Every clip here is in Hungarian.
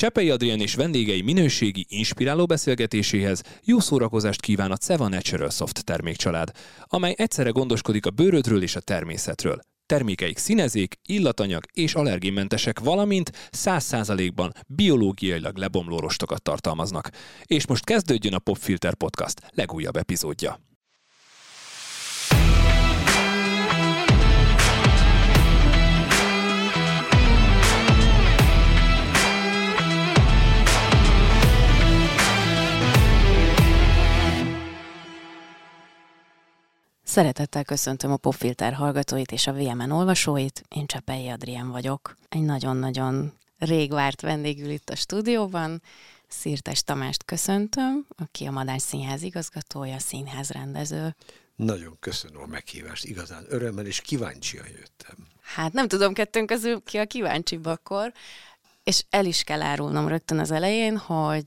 Csepei Adrián és vendégei minőségi, inspiráló beszélgetéséhez jó szórakozást kíván a Ceva Natural Soft termékcsalád, amely egyszerre gondoskodik a bőrödről és a természetről. Termékeik színezék, illatanyag és allergénmentesek, valamint 100%-ban biológiailag lebomló rostokat tartalmaznak. És most kezdődjön a Popfilter Podcast legújabb epizódja. Szeretettel köszöntöm a Popfilter hallgatóit és a VMN olvasóit. Én Csepei Adrien vagyok. Egy nagyon-nagyon rég várt vendégül itt a stúdióban. Szirtes Tamást köszöntöm, aki a Madár Színház igazgatója, színház rendező. Nagyon köszönöm a meghívást, igazán örömmel és kíváncsian jöttem. Hát nem tudom kettőnk közül ki a kíváncsibb akkor, és el is kell árulnom rögtön az elején, hogy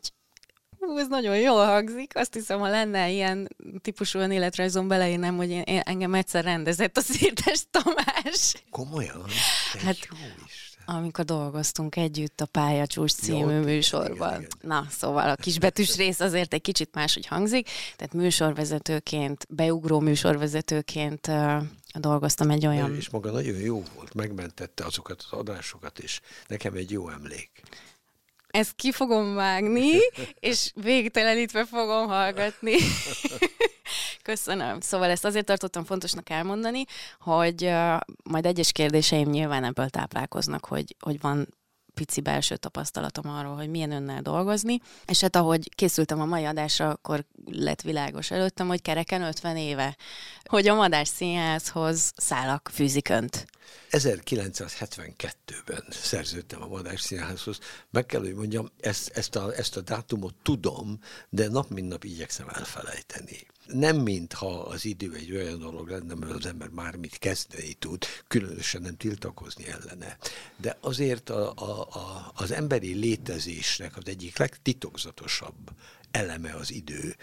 Hú, ez nagyon jól hangzik. Azt hiszem, ha lenne ilyen típusú önéletrajzom beleírnám, hogy én, én, engem egyszer rendezett a Szirtes Tamás. Komolyan? hát, jó amikor dolgoztunk együtt a Pályacsúcs című ja, műsorban. Igen, igen. Na, szóval a kisbetűs rész azért egy kicsit máshogy hangzik, tehát műsorvezetőként, beugró műsorvezetőként dolgoztam egy olyan... És maga nagyon jó volt, megmentette azokat az adásokat, és nekem egy jó emlék ezt ki fogom vágni, és végtelenítve fogom hallgatni. Köszönöm. Szóval ezt azért tartottam fontosnak elmondani, hogy uh, majd egyes kérdéseim nyilván ebből táplálkoznak, hogy, hogy van pici belső tapasztalatom arról, hogy milyen önnel dolgozni, és hát ahogy készültem a mai adásra, akkor lett világos előttem, hogy kereken 50 éve, hogy a Madás Színházhoz szálak fűzik önt. 1972-ben szerződtem a Madás Színházhoz. Meg kell, hogy mondjam, ezt, ezt, a, ezt a dátumot tudom, de nap mint nap igyekszem elfelejteni nem mintha az idő egy olyan dolog lenne, mert az ember már mit kezdeni tud, különösen nem tiltakozni ellene. De azért a, a, a, az emberi létezésnek az egyik legtitokzatosabb eleme az idő.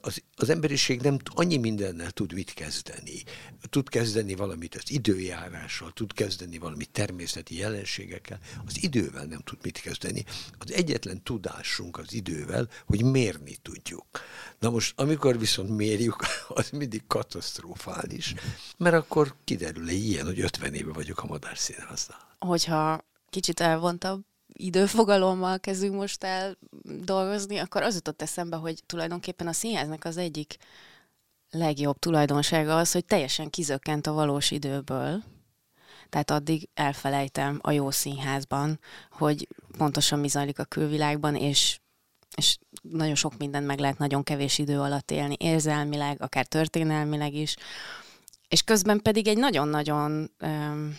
Az, az emberiség nem annyi mindennel tud mit kezdeni. Tud kezdeni valamit az időjárással, tud kezdeni valamit természeti jelenségekkel, az idővel nem tud mit kezdeni. Az egyetlen tudásunk az idővel, hogy mérni tudjuk. Na most, amikor viszont mérjük, az mindig katasztrofális, mert akkor kiderül egy ilyen, hogy 50 éve vagyok a madárszínháznál. Hogyha kicsit elvontabb időfogalommal kezdünk most el dolgozni, akkor az jutott eszembe, hogy tulajdonképpen a színháznak az egyik legjobb tulajdonsága az, hogy teljesen kizökkent a valós időből. Tehát addig elfelejtem a jó színházban, hogy pontosan mi zajlik a külvilágban, és, és nagyon sok mindent meg lehet nagyon kevés idő alatt élni, érzelmileg, akár történelmileg is. És közben pedig egy nagyon-nagyon um,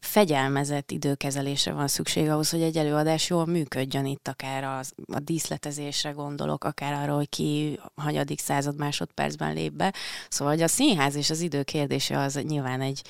fegyelmezett időkezelésre van szükség ahhoz, hogy egy előadás jól működjön itt, akár az, a díszletezésre gondolok, akár arra, hogy ki hagyadik század másodpercben lép be. Szóval, hogy a színház és az idő kérdése az nyilván egy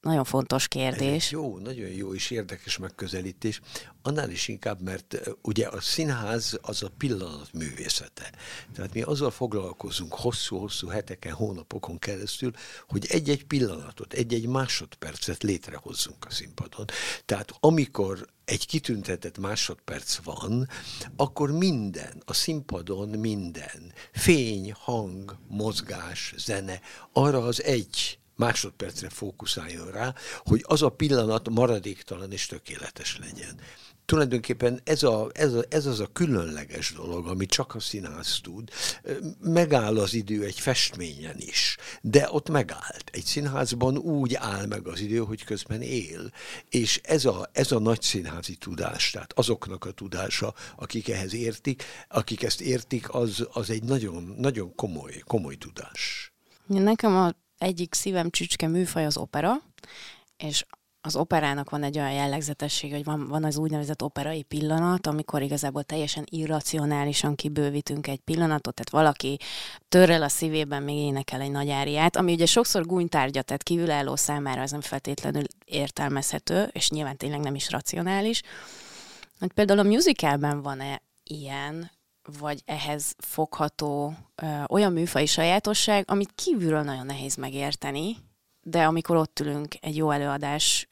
nagyon fontos kérdés. Ez jó, nagyon jó és érdekes megközelítés. Annál is inkább, mert ugye a színház az a pillanat művészete. Tehát mi azzal foglalkozunk hosszú-hosszú heteken, hónapokon keresztül, hogy egy-egy pillanatot, egy-egy másodpercet létrehozzunk a színpadon. Tehát amikor egy kitüntetett másodperc van, akkor minden, a színpadon minden, fény, hang, mozgás, zene, arra az egy másodpercre fókuszáljon rá, hogy az a pillanat maradéktalan és tökéletes legyen tulajdonképpen ez, a, ez, a, ez az a különleges dolog, ami csak a színház tud. Megáll az idő egy festményen is, de ott megállt. Egy színházban úgy áll meg az idő, hogy közben él. És ez a, ez a nagy színházi tudás, tehát azoknak a tudása, akik ehhez értik, akik ezt értik, az, az egy nagyon, nagyon komoly, komoly tudás. Nekem a egyik szívem csücske műfaj az opera, és az operának van egy olyan jellegzetessége, hogy van, van az úgynevezett operai pillanat, amikor igazából teljesen irracionálisan kibővítünk egy pillanatot, tehát valaki törrel a szívében még énekel egy nagy áriát, ami ugye sokszor gúnytárgya, tehát kívülálló számára az nem feltétlenül értelmezhető, és nyilván tényleg nem is racionális. Hogy például a musicalben van-e ilyen, vagy ehhez fogható ö, olyan műfai sajátosság, amit kívülről nagyon nehéz megérteni, de amikor ott ülünk egy jó előadás,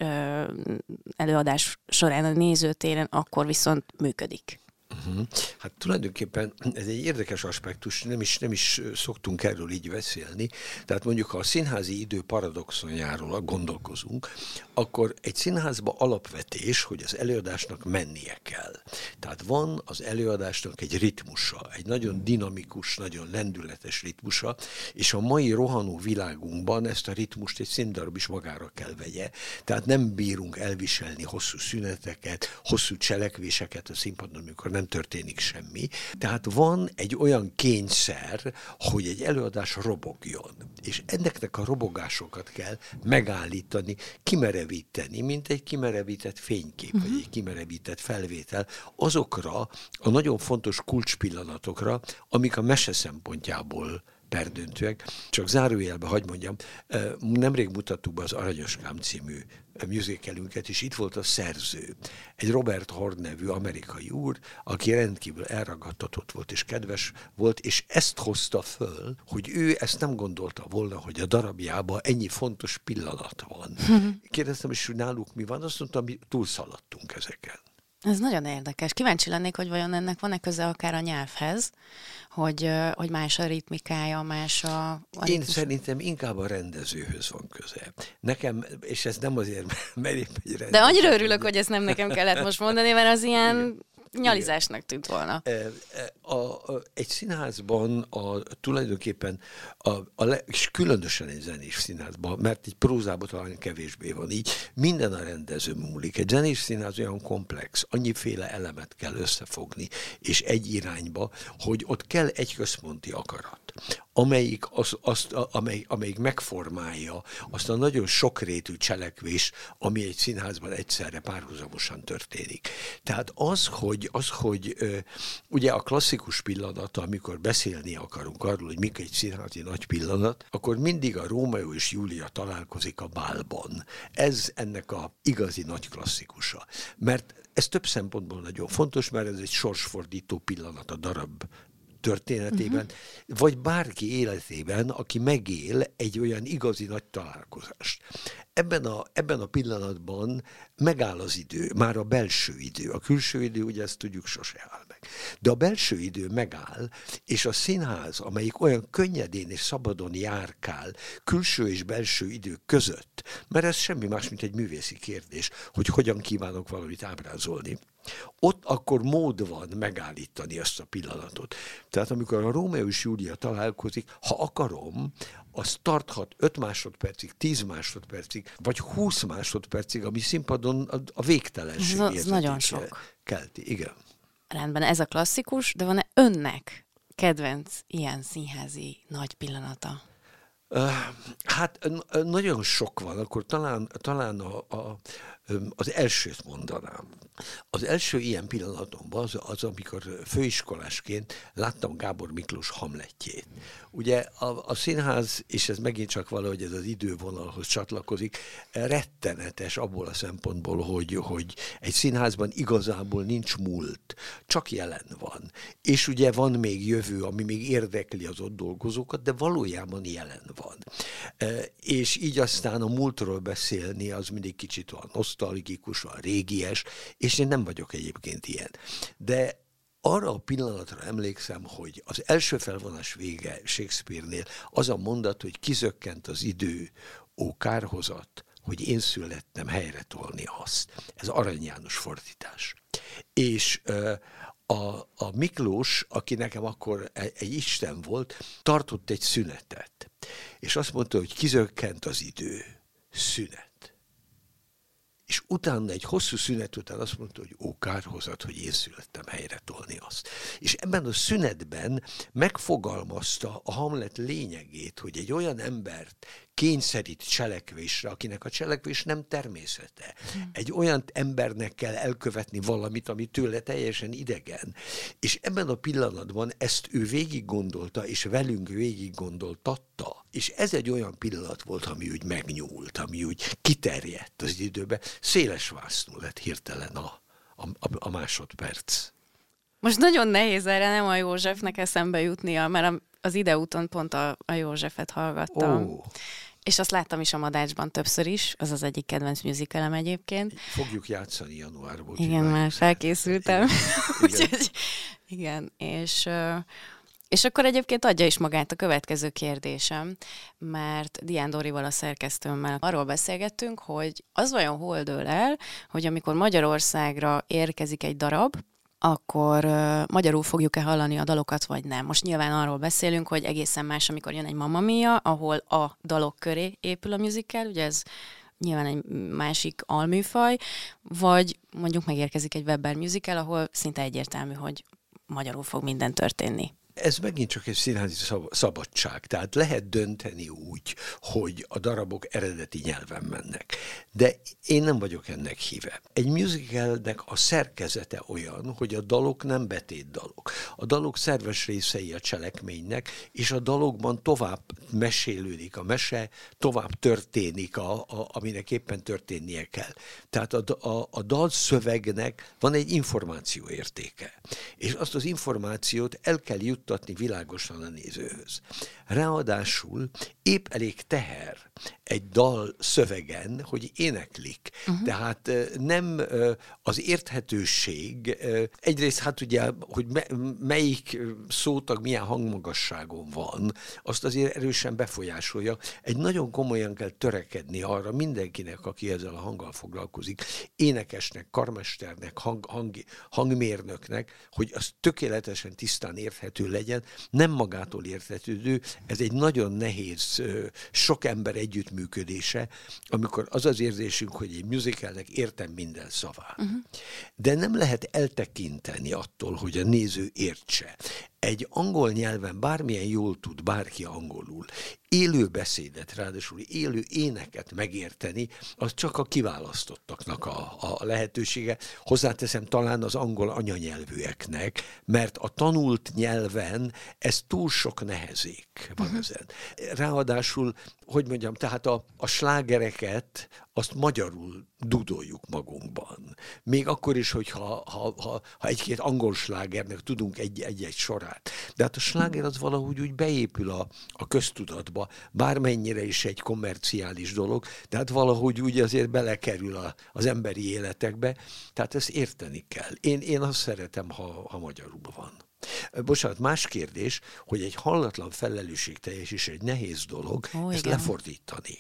előadás során a nézőtéren, akkor viszont működik. Uh-huh. Hát tulajdonképpen ez egy érdekes aspektus, nem is, nem is szoktunk erről így beszélni. Tehát mondjuk, ha a színházi idő paradoxonjáról gondolkozunk, akkor egy színházba alapvetés, hogy az előadásnak mennie kell. Tehát van az előadásnak egy ritmusa, egy nagyon dinamikus, nagyon lendületes ritmusa, és a mai rohanó világunkban ezt a ritmust egy színdarab is magára kell vegye. Tehát nem bírunk elviselni hosszú szüneteket, hosszú cselekvéseket a színpadon, amikor nem történik semmi. Tehát van egy olyan kényszer, hogy egy előadás robogjon. És ennek a robogásokat kell megállítani, kimerevíteni, mint egy kimerevített fénykép, uh-huh. vagy mhm. egy kimerevített felvétel, azokra a nagyon fontos kulcspillanatokra, amik a mese szempontjából perdöntőek. Csak zárójelbe, hagyd mondjam, nemrég mutattuk be az Aranyoskám című musicalünket, és itt volt a szerző. Egy Robert Horn nevű amerikai úr, aki rendkívül elragadtatott volt és kedves volt, és ezt hozta föl, hogy ő ezt nem gondolta volna, hogy a darabjában ennyi fontos pillanat van. Kérdeztem is, hogy náluk mi van, azt mondtam, mi túlszaladtunk ezeken. Ez nagyon érdekes. Kíváncsi lennék, hogy vajon ennek van-e köze akár a nyelvhez, hogy, hogy más a ritmikája, más a... a Én ritmus... szerintem inkább a rendezőhöz van köze. Nekem, és ez nem azért, mert épp egy rendező. De annyira örülök, hogy ezt nem nekem kellett most mondani, mert az ilyen nyalizásnak tűnt volna. A, a, egy színházban a, tulajdonképpen, a, a le, és különösen egy zenés színházban, mert egy prózában talán kevésbé van így, minden a rendező múlik. Egy zenés színház olyan komplex, annyiféle elemet kell összefogni, és egy irányba, hogy ott kell egy központi akarat amelyik, az, azt, amely, amelyik megformálja azt a nagyon sokrétű cselekvés, ami egy színházban egyszerre párhuzamosan történik. Tehát az, hogy, az, hogy ugye a klasszikus pillanata, amikor beszélni akarunk arról, hogy mik egy színházi nagy pillanat, akkor mindig a Rómeó és Júlia találkozik a bálban. Ez ennek a igazi nagy klasszikusa. Mert ez több szempontból nagyon fontos, mert ez egy sorsfordító pillanat a darab történetében, uh-huh. vagy bárki életében, aki megél egy olyan igazi nagy találkozást. Ebben a, ebben a pillanatban megáll az idő, már a belső idő. A külső idő, ugye ezt tudjuk, sose áll meg. De a belső idő megáll, és a színház, amelyik olyan könnyedén és szabadon járkál külső és belső idő között, mert ez semmi más, mint egy művészi kérdés, hogy hogyan kívánok valamit ábrázolni ott akkor mód van megállítani ezt a pillanatot. Tehát amikor a Rómeó és Júlia találkozik, ha akarom, az tarthat 5 másodpercig, 10 másodpercig, vagy 20 másodpercig, ami színpadon a, a végtelenség Ez, nagyon sok. Kelti, igen. Rendben, ez a klasszikus, de van-e önnek kedvenc ilyen színházi nagy pillanata? Hát nagyon sok van, akkor talán, talán a, a, az elsőt mondanám. Az első ilyen pillanatomban az, az, amikor főiskolásként láttam Gábor Miklós Hamletjét. Ugye a, a színház, és ez megint csak valahogy ez az idővonalhoz csatlakozik, rettenetes abból a szempontból, hogy, hogy egy színházban igazából nincs múlt, csak jelen van. És ugye van még jövő, ami még érdekli az ott dolgozókat, de valójában jelen van. És így aztán a múltról beszélni, az mindig kicsit van nosztalgikus, van régies, és én nem vagyok egyébként ilyen. De arra a pillanatra emlékszem, hogy az első felvonás vége Shakespeare-nél az a mondat, hogy kizökkent az idő, ó kárhozat, hogy én születtem helyre tolni azt. Ez Arany János fordítás. És a, a Miklós, aki nekem akkor egy, egy isten volt, tartott egy szünetet. És azt mondta, hogy kizökkent az idő. Szünet és utána egy hosszú szünet után azt mondta, hogy ó, kárhozat, hogy én születtem helyre tolni azt. És ebben a szünetben megfogalmazta a Hamlet lényegét, hogy egy olyan embert kényszerít cselekvésre, akinek a cselekvés nem természete. Egy olyan embernek kell elkövetni valamit, ami tőle teljesen idegen. És ebben a pillanatban ezt ő végig gondolta, és velünk végig gondoltatta. És ez egy olyan pillanat volt, ami úgy megnyúlt, ami úgy kiterjedt az időbe. Széles vásznú lett hirtelen a, a, a másodperc. Most nagyon nehéz erre nem a Józsefnek eszembe jutnia, mert az ideúton pont a, a Józsefet hallgattam. Oh és azt láttam is a Madácsban többször is, az az egyik kedvenc musicalem egyébként. Fogjuk játszani januárban. Igen, már felkészültem. Igen. Úgyhogy, igen, és... És akkor egyébként adja is magát a következő kérdésem, mert Dián Dorival a szerkesztőmmel arról beszélgettünk, hogy az vajon hol dől el, hogy amikor Magyarországra érkezik egy darab, akkor uh, magyarul fogjuk-e hallani a dalokat, vagy nem. Most nyilván arról beszélünk, hogy egészen más, amikor jön egy Mamma Mia, ahol a dalok köré épül a musical, ugye ez nyilván egy másik alműfaj, vagy mondjuk megérkezik egy Webber musical, ahol szinte egyértelmű, hogy magyarul fog minden történni ez megint csak egy színházi szabadság. Tehát lehet dönteni úgy, hogy a darabok eredeti nyelven mennek. De én nem vagyok ennek híve. Egy musicalnek a szerkezete olyan, hogy a dalok nem betét dalok. A dalok szerves részei a cselekménynek, és a dalokban tovább mesélődik a mese, tovább történik, a, a, aminek éppen történnie kell. Tehát a, a, a dal szövegnek van egy információ értéke. És azt az információt el kell jutni juttatni világosan a nézőhöz. Ráadásul épp elég teher egy dal szövegen, hogy éneklik. Uh-huh. Tehát nem az érthetőség, egyrészt hát ugye, hogy melyik szótag milyen hangmagasságon van, azt azért erősen befolyásolja. Egy nagyon komolyan kell törekedni arra mindenkinek, aki ezzel a hanggal foglalkozik, énekesnek, karmesternek, hang, hang, hangmérnöknek, hogy az tökéletesen tisztán érthető legyen, nem magától érthetődő, ez egy nagyon nehéz, sok ember együttműködése, amikor az az érzésünk, hogy egy musicalnek értem minden szavát. Uh-huh. De nem lehet eltekinteni attól, hogy a néző értse egy angol nyelven bármilyen jól tud bárki angolul, élő beszédet, ráadásul élő éneket megérteni, az csak a kiválasztottaknak a, a lehetősége. Hozzáteszem talán az angol anyanyelvűeknek, mert a tanult nyelven ez túl sok nehezék van uh-huh. ezen. Ráadásul, hogy mondjam, tehát a, a slágereket azt magyarul dudoljuk magunkban. Még akkor is, hogyha ha, ha, ha egy-két angol slágernek tudunk egy-egy sorát. De hát a sláger az valahogy úgy beépül a, a köztudatba, bármennyire is egy komerciális dolog, tehát valahogy úgy azért belekerül a, az emberi életekbe, tehát ezt érteni kell. Én, én azt szeretem, ha, ha magyarul van. Bocsánat, más kérdés, hogy egy hallatlan felelősségteljes és egy nehéz dolog Ó, ezt igen. lefordítani.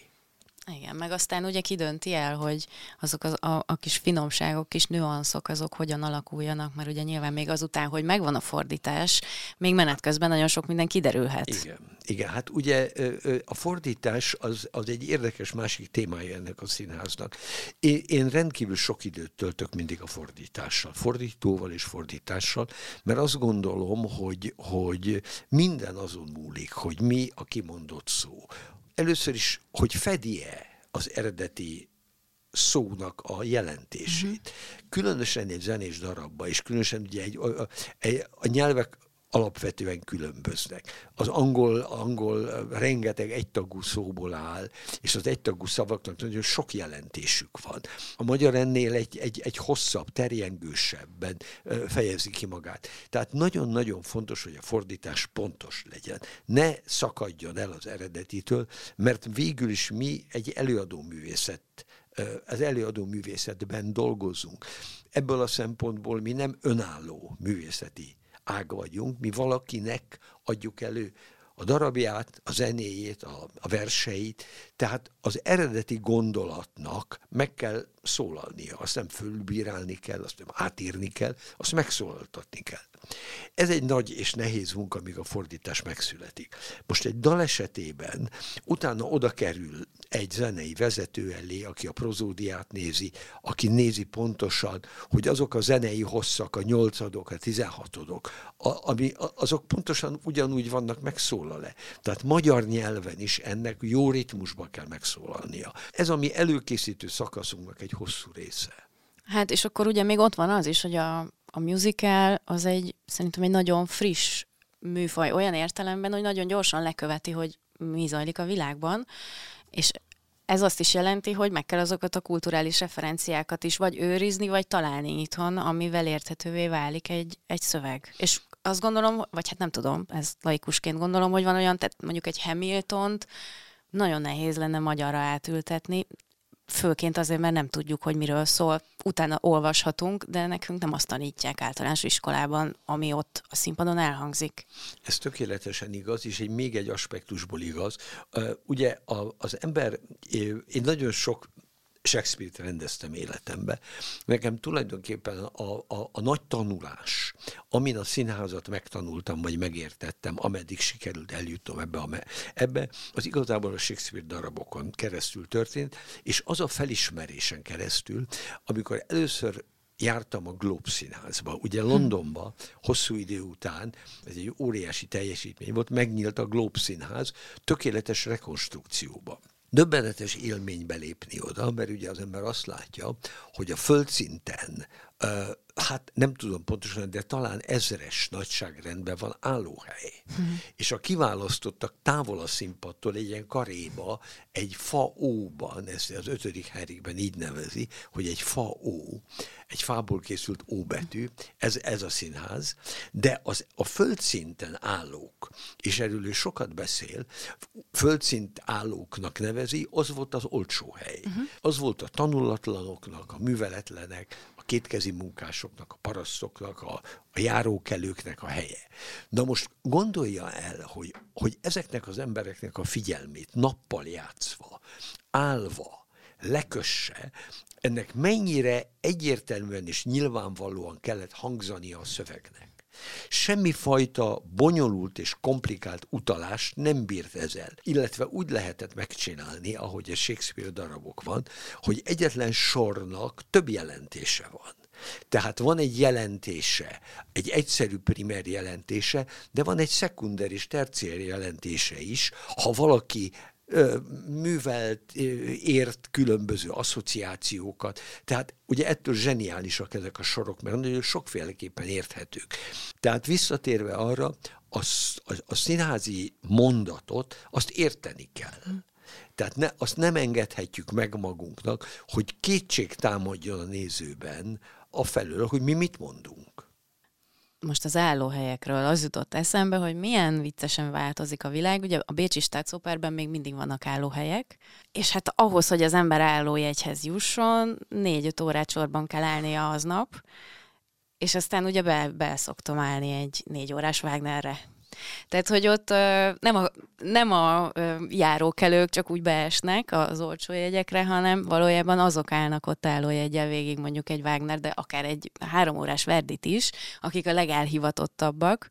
Igen, meg aztán ugye kidönti el, hogy azok az, a, a kis finomságok, kis nüanszok, azok hogyan alakuljanak, mert ugye nyilván még azután, hogy megvan a fordítás, még menet közben nagyon sok minden kiderülhet. Igen, igen hát ugye a fordítás az, az egy érdekes másik témája ennek a színháznak. Én, én rendkívül sok időt töltök mindig a fordítással, fordítóval és fordítással, mert azt gondolom, hogy, hogy minden azon múlik, hogy mi a kimondott szó, először is, hogy fedje az eredeti szónak a jelentését. Uh-huh. Különösen egy zenés darabba, és különösen ugye egy, a, egy, a nyelvek alapvetően különböznek. Az angol, angol rengeteg egytagú szóból áll, és az egytagú szavaknak nagyon sok jelentésük van. A magyar ennél egy, egy, egy hosszabb, terjengősebben fejezi ki magát. Tehát nagyon-nagyon fontos, hogy a fordítás pontos legyen. Ne szakadjon el az eredetitől, mert végül is mi egy előadó művészet az előadó művészetben dolgozunk. Ebből a szempontból mi nem önálló művészeti ág vagyunk, mi valakinek adjuk elő a darabját, a zenéjét, a, a verseit, tehát az eredeti gondolatnak meg kell szólalnia, azt nem fölbírálni kell, azt nem átírni kell, azt megszólaltatni kell. Ez egy nagy és nehéz munka, amíg a fordítás megszületik. Most egy dal esetében utána oda kerül egy zenei vezető elé, aki a prozódiát nézi, aki nézi pontosan, hogy azok a zenei hosszak, a nyolcadok, a tizenhatodok, a, ami, azok pontosan ugyanúgy vannak megszólal-e. Tehát magyar nyelven is ennek jó ritmusban kell megszólalnia. Ez a mi előkészítő szakaszunknak egy hosszú része. Hát és akkor ugye még ott van az is, hogy a, a musical az egy, szerintem egy nagyon friss műfaj, olyan értelemben, hogy nagyon gyorsan leköveti, hogy mi zajlik a világban, és ez azt is jelenti, hogy meg kell azokat a kulturális referenciákat is vagy őrizni, vagy találni itthon, amivel érthetővé válik egy, egy szöveg. És azt gondolom, vagy hát nem tudom, ez laikusként gondolom, hogy van olyan, tehát mondjuk egy Hamilton-t nagyon nehéz lenne magyarra átültetni, főként azért, mert nem tudjuk, hogy miről szól. Utána olvashatunk, de nekünk nem azt tanítják általános iskolában, ami ott a színpadon elhangzik. Ez tökéletesen igaz, és egy még egy aspektusból igaz. Ugye az ember, én nagyon sok Shakespeare-t rendeztem életembe. Nekem tulajdonképpen a, a, a nagy tanulás, amin a színházat megtanultam, vagy megértettem, ameddig sikerült eljutnom ebbe, a, ebbe, az igazából a Shakespeare darabokon keresztül történt, és az a felismerésen keresztül, amikor először jártam a Globe színházba. Ugye Londonba hosszú idő után, ez egy óriási teljesítmény volt, megnyílt a Globe színház tökéletes rekonstrukcióba döbbenetes élmény belépni oda, mert ugye az ember azt látja, hogy a földszinten hát nem tudom pontosan, de talán ezres nagyságrendben van állóhely. Hmm. És a kiválasztottak távol a színpadtól egy ilyen karéba, egy faóban, ez az ötödik Henrikben így nevezi, hogy egy faó, egy fából készült óbetű, ez, ez a színház, de az, a földszinten állók, és erről ő sokat beszél, földszint állóknak nevezi, az volt az olcsó hely. Uh-huh. Az volt a tanulatlanoknak, a műveletlenek, kétkezi munkásoknak, a parasztoknak, a, a járókelőknek a helye. Na most gondolja el, hogy, hogy ezeknek az embereknek a figyelmét nappal játszva, állva, lekösse, ennek mennyire egyértelműen és nyilvánvalóan kellett hangzani a szövegnek. Semmifajta bonyolult és komplikált utalást nem bírt ezzel, illetve úgy lehetett megcsinálni, ahogy a Shakespeare darabok van, hogy egyetlen sornak több jelentése van. Tehát van egy jelentése, egy egyszerű primer jelentése, de van egy szekunder és terciér jelentése is, ha valaki művelt, ért különböző asszociációkat. Tehát ugye ettől zseniálisak ezek a sorok, mert nagyon sokféleképpen érthetők. Tehát visszatérve arra, a, a, a színházi mondatot, azt érteni kell. Tehát ne, azt nem engedhetjük meg magunknak, hogy kétség támadjon a nézőben a felől, hogy mi mit mondunk most az állóhelyekről az jutott eszembe, hogy milyen viccesen változik a világ. Ugye a Bécsi Státszoperben még mindig vannak állóhelyek, és hát ahhoz, hogy az ember állójegyhez jusson, négy-öt órát sorban kell állnia aznap, és aztán ugye be, be szoktam állni egy négy órás Wagnerre tehát, hogy ott nem a, nem a járókelők csak úgy beesnek az olcsó jegyekre, hanem valójában azok állnak ott állójegyel végig mondjuk egy Wagner, de akár egy három órás Verdit is, akik a legelhivatottabbak,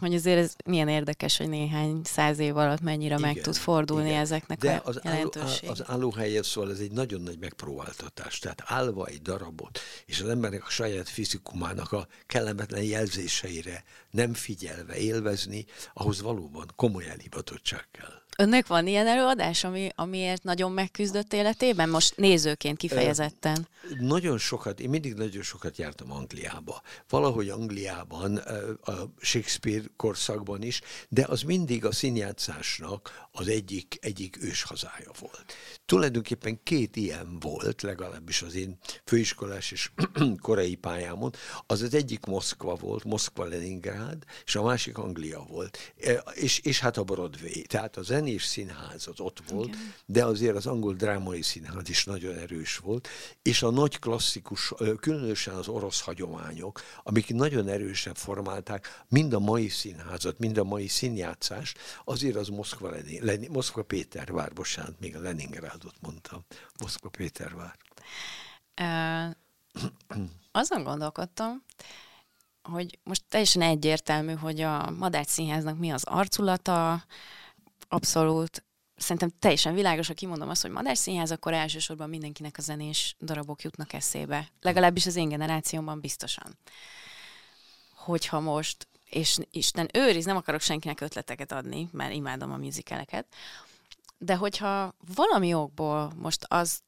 hogy azért ez milyen érdekes, hogy néhány száz év alatt mennyire igen, meg tud fordulni igen. ezeknek De a az jelentőség. Álló, az állóhelyet szóval ez egy nagyon nagy megpróbáltatás. Tehát állva egy darabot, és az embernek a saját fizikumának a kellemetlen jelzéseire nem figyelve élvezni, ahhoz valóban komoly elhivatottság kell. Önnek van ilyen előadás, ami, amiért nagyon megküzdött életében? Most nézőként kifejezetten. Nagyon sokat, én mindig nagyon sokat jártam Angliába. Valahogy Angliában, a Shakespeare korszakban is, de az mindig a színjátszásnak az egyik, egyik őshazája volt. Tulajdonképpen két ilyen volt, legalábbis az én főiskolás és korai pályámon. Az az egyik Moszkva volt, Moszkva-Leningrád, és a másik Anglia volt. És, és hát a Broadway. Tehát a zenés színház az ott volt, Igen. de azért az angol drámai színház is nagyon erős volt, és a nagy klasszikus, különösen az orosz hagyományok, amik nagyon erősen formálták mind a mai színházat, mind a mai színjátszást, azért az Moszkva, Lenin, Moszkva Pétervár, bocsánat, még a Leningrádot mondtam, Moszkva Pétervár. Uh, azon gondolkodtam, hogy most teljesen egyértelmű, hogy a Madács Színháznak mi az arculata, abszolút szerintem teljesen világos, ha kimondom azt, hogy Madás Színház, akkor elsősorban mindenkinek a zenés darabok jutnak eszébe. Legalábbis az én generációmban biztosan. Hogyha most, és Isten őriz, nem akarok senkinek ötleteket adni, mert imádom a musicaleket, de hogyha valami okból most az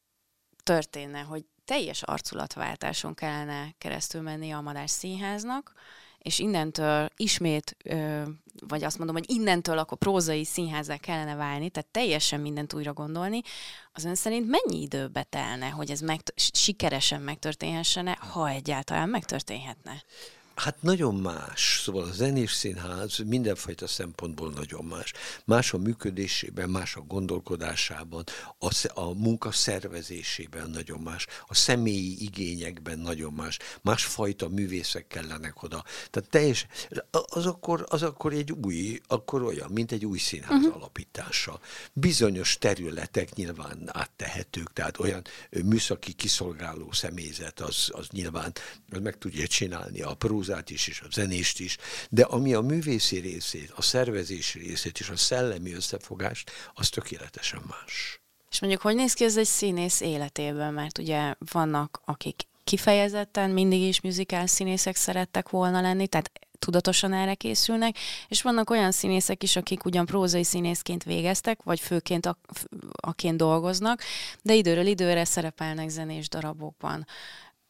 történne, hogy teljes arculatváltáson kellene keresztül menni a Madás Színháznak, és innentől ismét, vagy azt mondom, hogy innentől akkor prózai színházzá kellene válni, tehát teljesen mindent újra gondolni, az ön szerint mennyi időbe telne, hogy ez meg, sikeresen megtörténhessen ha egyáltalán megtörténhetne? Hát nagyon más. Szóval a zenés színház mindenfajta szempontból nagyon más. Más a működésében, más a gondolkodásában, a, a munka szervezésében nagyon más, a személyi igényekben nagyon más. Másfajta művészek kellenek oda. Tehát teljes, az akkor, az akkor egy új, akkor olyan, mint egy új színház uh-huh. alapítása. Bizonyos területek nyilván áttehetők, tehát olyan műszaki kiszolgáló személyzet, az, az nyilván az meg tudja csinálni a prózát is, és a zenést is, de ami a művészi részét, a szervezési részét és a szellemi összefogást, az tökéletesen más. És mondjuk, hogy néz ki ez egy színész életében? Mert ugye vannak, akik kifejezetten mindig is muzikál színészek szerettek volna lenni, tehát tudatosan erre készülnek, és vannak olyan színészek is, akik ugyan prózai színészként végeztek, vagy főként a, aként dolgoznak, de időről időre szerepelnek zenés darabokban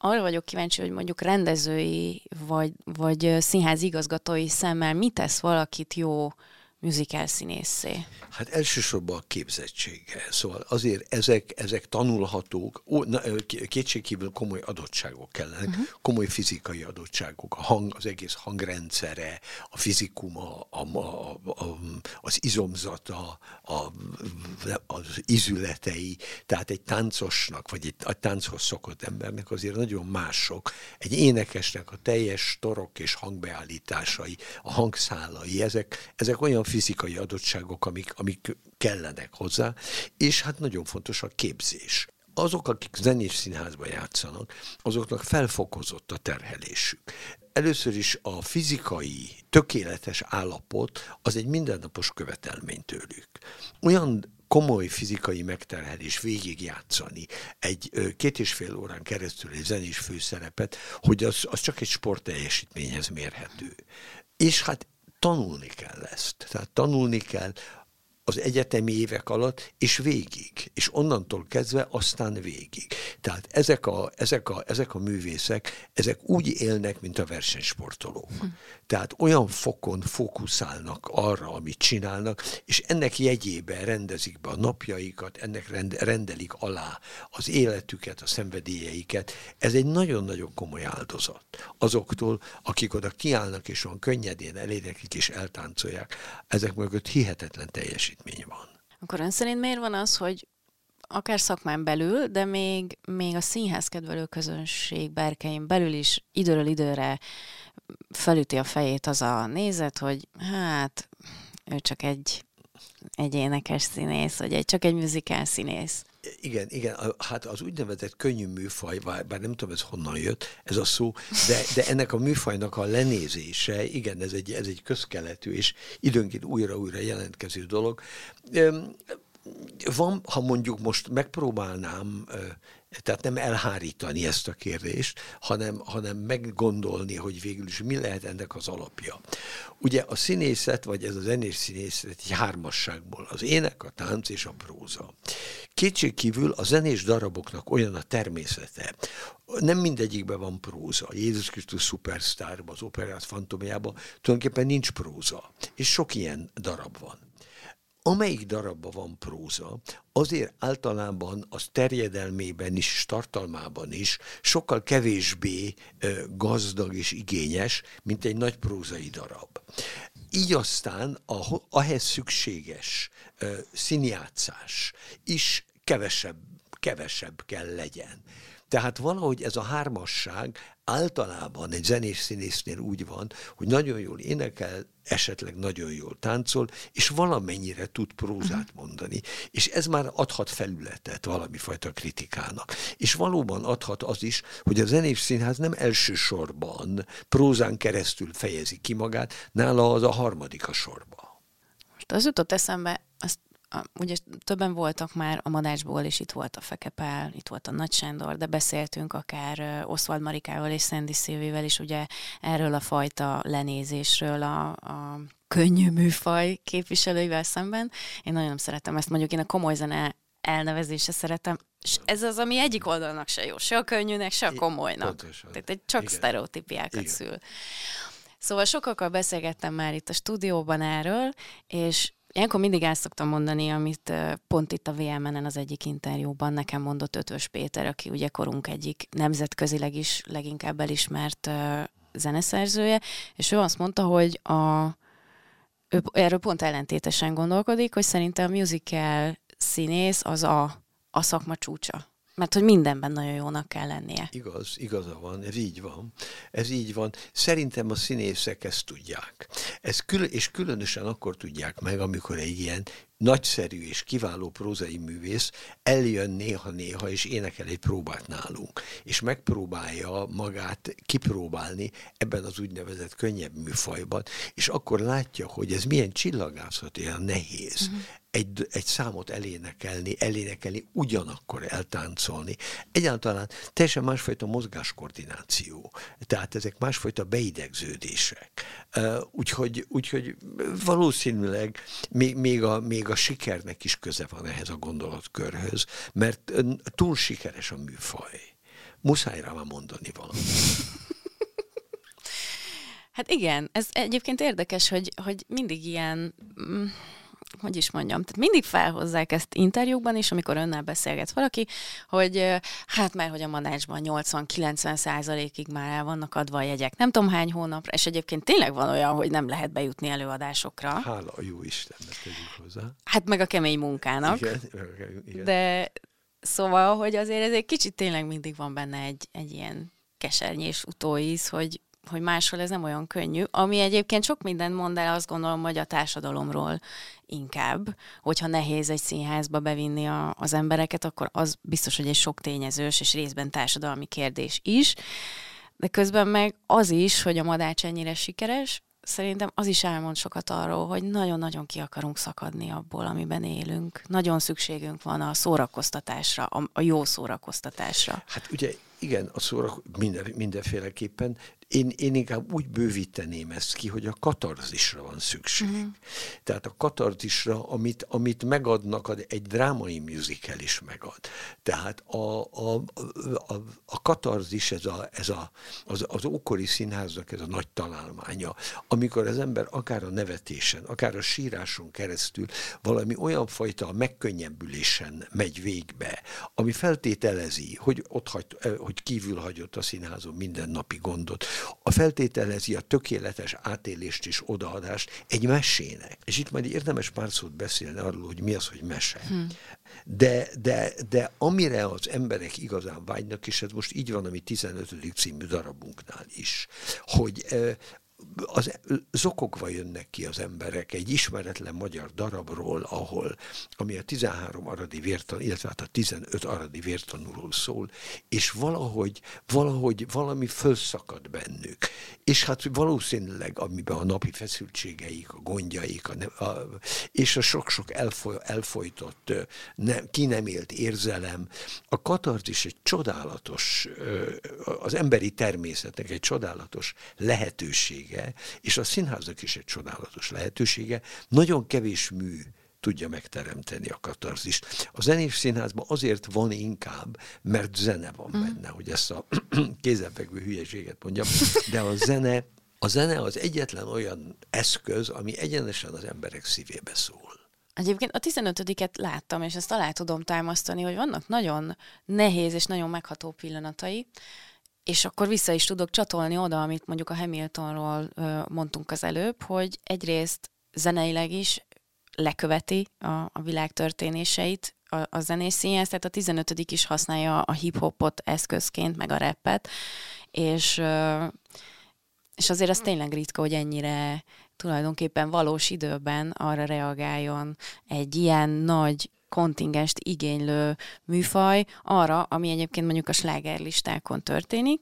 arra vagyok kíváncsi, hogy mondjuk rendezői vagy, vagy színház igazgatói szemmel mit tesz valakit jó musical színészé? Hát elsősorban a képzettsége. Szóval azért ezek, ezek tanulhatók, ó, na, kétségkívül komoly adottságok kellenek, uh-huh. komoly fizikai adottságok, a hang, az egész hangrendszere, a fizikuma, a, a, a, az izomzata, a, az izületei, tehát egy táncosnak, vagy egy, egy tánchoz szokott embernek azért nagyon mások. Egy énekesnek a teljes torok és hangbeállításai, a hangszálai, ezek, ezek olyan fizikai adottságok, amik, amik kellenek hozzá, és hát nagyon fontos a képzés azok, akik zenés színházban játszanak, azoknak felfokozott a terhelésük. Először is a fizikai, tökéletes állapot az egy mindennapos követelmény tőlük. Olyan komoly fizikai megterhelés végigjátszani egy két és fél órán keresztül egy zenés főszerepet, hogy az, az csak egy sportteljesítményhez mérhető. És hát tanulni kell ezt. Tehát tanulni kell az egyetemi évek alatt, és végig, és onnantól kezdve aztán végig. Tehát ezek a, ezek a, ezek a művészek, ezek úgy élnek, mint a versenysportolók. Hm. Tehát olyan fokon fókuszálnak arra, amit csinálnak, és ennek jegyében rendezik be a napjaikat, ennek rend, rendelik alá az életüket, a szenvedélyeiket. Ez egy nagyon-nagyon komoly áldozat. Azoktól, akik oda kiállnak, és olyan könnyedén elérekik és eltáncolják, ezek mögött hihetetlen teljesítmény teljesítmény van. Akkor ön szerint miért van az, hogy akár szakmán belül, de még, még a színház kedvelő közönség berkein belül is időről időre felüti a fejét az a nézet, hogy hát ő csak egy, egy énekes színész, vagy egy, csak egy muzikál színész. Igen, igen, hát az úgynevezett könnyű műfaj, bár nem tudom ez honnan jött, ez a szó, de, de ennek a műfajnak a lenézése, igen, ez egy, ez egy közkeletű és időnként újra-újra jelentkező dolog. Van, ha mondjuk most megpróbálnám tehát nem elhárítani ezt a kérdést, hanem, hanem meggondolni, hogy végül is mi lehet ennek az alapja. Ugye a színészet, vagy ez a zenés színészet egy hármasságból, az ének, a tánc és a próza. Kétség kívül a zenés daraboknak olyan a természete, nem mindegyikben van próza. Jézus Krisztus szupersztárban, az operát fantomjában tulajdonképpen nincs próza. És sok ilyen darab van amelyik darabban van próza, azért általában az terjedelmében is, tartalmában is sokkal kevésbé gazdag és igényes, mint egy nagy prózai darab. Így aztán a, ahhez szükséges színjátszás is kevesebb, kevesebb kell legyen. Tehát valahogy ez a hármasság általában egy zenés színésznél úgy van, hogy nagyon jól énekel, esetleg nagyon jól táncol, és valamennyire tud prózát mhm. mondani. És ez már adhat felületet valami fajta kritikának. És valóban adhat az is, hogy a zenés színház nem elsősorban prózán keresztül fejezi ki magát, nála az a harmadik a sorba. Most az jutott eszembe, azt ugye többen voltak már a Madácsból, és itt volt a Fekepál, itt volt a Nagy Sándor, de beszéltünk akár Oswald Marikával és Sandy Szilvével is ugye erről a fajta lenézésről a, a könnyű műfaj képviselőivel szemben. Én nagyon szeretem ezt, mondjuk én a komoly zene elnevezése szeretem, és ez az, ami egyik oldalnak se jó, se a könnyűnek, se a komolynak. Pontosan. Tehát egy csak Igen. sztereotípiákat Igen. szül. Szóval sokakkal beszélgettem már itt a stúdióban erről, és Ilyenkor mindig el szoktam mondani, amit pont itt a VMN-en az egyik interjúban nekem mondott Ötvös Péter, aki ugye korunk egyik nemzetközileg is leginkább elismert zeneszerzője, és ő azt mondta, hogy a, ő erről pont ellentétesen gondolkodik, hogy szerintem a musical színész az a, a szakma csúcsa. Mert hogy mindenben nagyon jónak kell lennie. Igaz, igaza van, ez így van. Ez így van. Szerintem a színészek ezt tudják. Ez kül- és különösen akkor tudják meg, amikor egy ilyen nagyszerű és kiváló prózai művész eljön néha-néha, és énekel egy próbát nálunk, és megpróbálja magát kipróbálni ebben az úgynevezett könnyebb műfajban, és akkor látja, hogy ez milyen csillagászat, olyan nehéz. Uh-huh egy, egy számot elénekelni, elénekelni, ugyanakkor eltáncolni. Egyáltalán teljesen másfajta mozgáskoordináció, tehát ezek másfajta beidegződések. Úgyhogy, úgyhogy valószínűleg még, még, a, még a sikernek is köze van ehhez a gondolatkörhöz, mert túl sikeres a műfaj. Muszáj rá mondani valamit. Hát igen, ez egyébként érdekes, hogy, hogy mindig ilyen mm, hogy is mondjam, tehát mindig felhozzák ezt interjúkban is, amikor önnel beszélget valaki, hogy hát mert hogy a manásban 80-90 százalékig már el vannak adva a jegyek, nem tudom hány hónapra, és egyébként tényleg van olyan, hogy nem lehet bejutni előadásokra. Hála a jó Istennek tegyük hozzá. Hát meg a kemény munkának. Igen, igen. De szóval, hogy azért ez egy kicsit tényleg mindig van benne egy, egy ilyen kesernyés utóíz, hogy hogy máshol ez nem olyan könnyű, ami egyébként sok mindent mond el, azt gondolom, hogy a társadalomról inkább, hogyha nehéz egy színházba bevinni a, az embereket, akkor az biztos, hogy egy sok tényezős és részben társadalmi kérdés is, de közben meg az is, hogy a madács ennyire sikeres, szerintem az is elmond sokat arról, hogy nagyon-nagyon ki akarunk szakadni abból, amiben élünk. Nagyon szükségünk van a szórakoztatásra, a, a jó szórakoztatásra. Hát ugye igen, a szórak minden, mindenféleképpen, én, én inkább úgy bővíteném ezt ki, hogy a katarzisra van szükség. Uh-huh. Tehát a katarzisra, amit, amit megadnak, egy drámai musical is megad. Tehát a, a, a, a katarzis, ez, a, ez a, az, az ókori színháznak ez a nagy találmánya, amikor az ember akár a nevetésen, akár a síráson keresztül valami olyan fajta megkönnyebbülésen megy végbe, ami feltételezi, hogy ott hagy, hogy kívül hagyott a színházon mindennapi gondot, a feltételezi a tökéletes átélést és odaadást egy mesének. És itt majd érdemes pár szót beszélni arról, hogy mi az, hogy mese. Hmm. De, de, de amire az emberek igazán vágynak, és ez most így van a mi 15. című darabunknál is, hogy az zokogva jönnek ki az emberek egy ismeretlen magyar darabról, ahol, ami a 13 aradi vértan, illetve hát a 15 aradi vértanúról szól, és valahogy, valahogy valami fölszakad bennük. És hát valószínűleg, amiben a napi feszültségeik, a gondjaik, a, a, és a sok-sok elfoly, elfolytott, ne, ki nem élt érzelem, a katarzis egy csodálatos, az emberi természetnek egy csodálatos lehetőség lehetősége, és a színházak is egy csodálatos lehetősége, nagyon kevés mű tudja megteremteni a katarzist. A zenés színházban azért van inkább, mert zene van mm. benne, hogy ezt a kézenfekvő hülyeséget mondjam, de a zene, a zene az egyetlen olyan eszköz, ami egyenesen az emberek szívébe szól. Egyébként a 15-et láttam, és ezt alá tudom támasztani, hogy vannak nagyon nehéz és nagyon megható pillanatai, és akkor vissza is tudok csatolni oda, amit mondjuk a Hamiltonról mondtunk az előbb, hogy egyrészt zeneileg is leköveti a, a világ történéseit, a, a zenés színház, tehát a 15 is használja a hip-hopot eszközként, meg a rappet, és, és azért az tényleg ritka, hogy ennyire tulajdonképpen valós időben arra reagáljon egy ilyen nagy kontingest igénylő műfaj arra, ami egyébként mondjuk a slágerlistákon történik.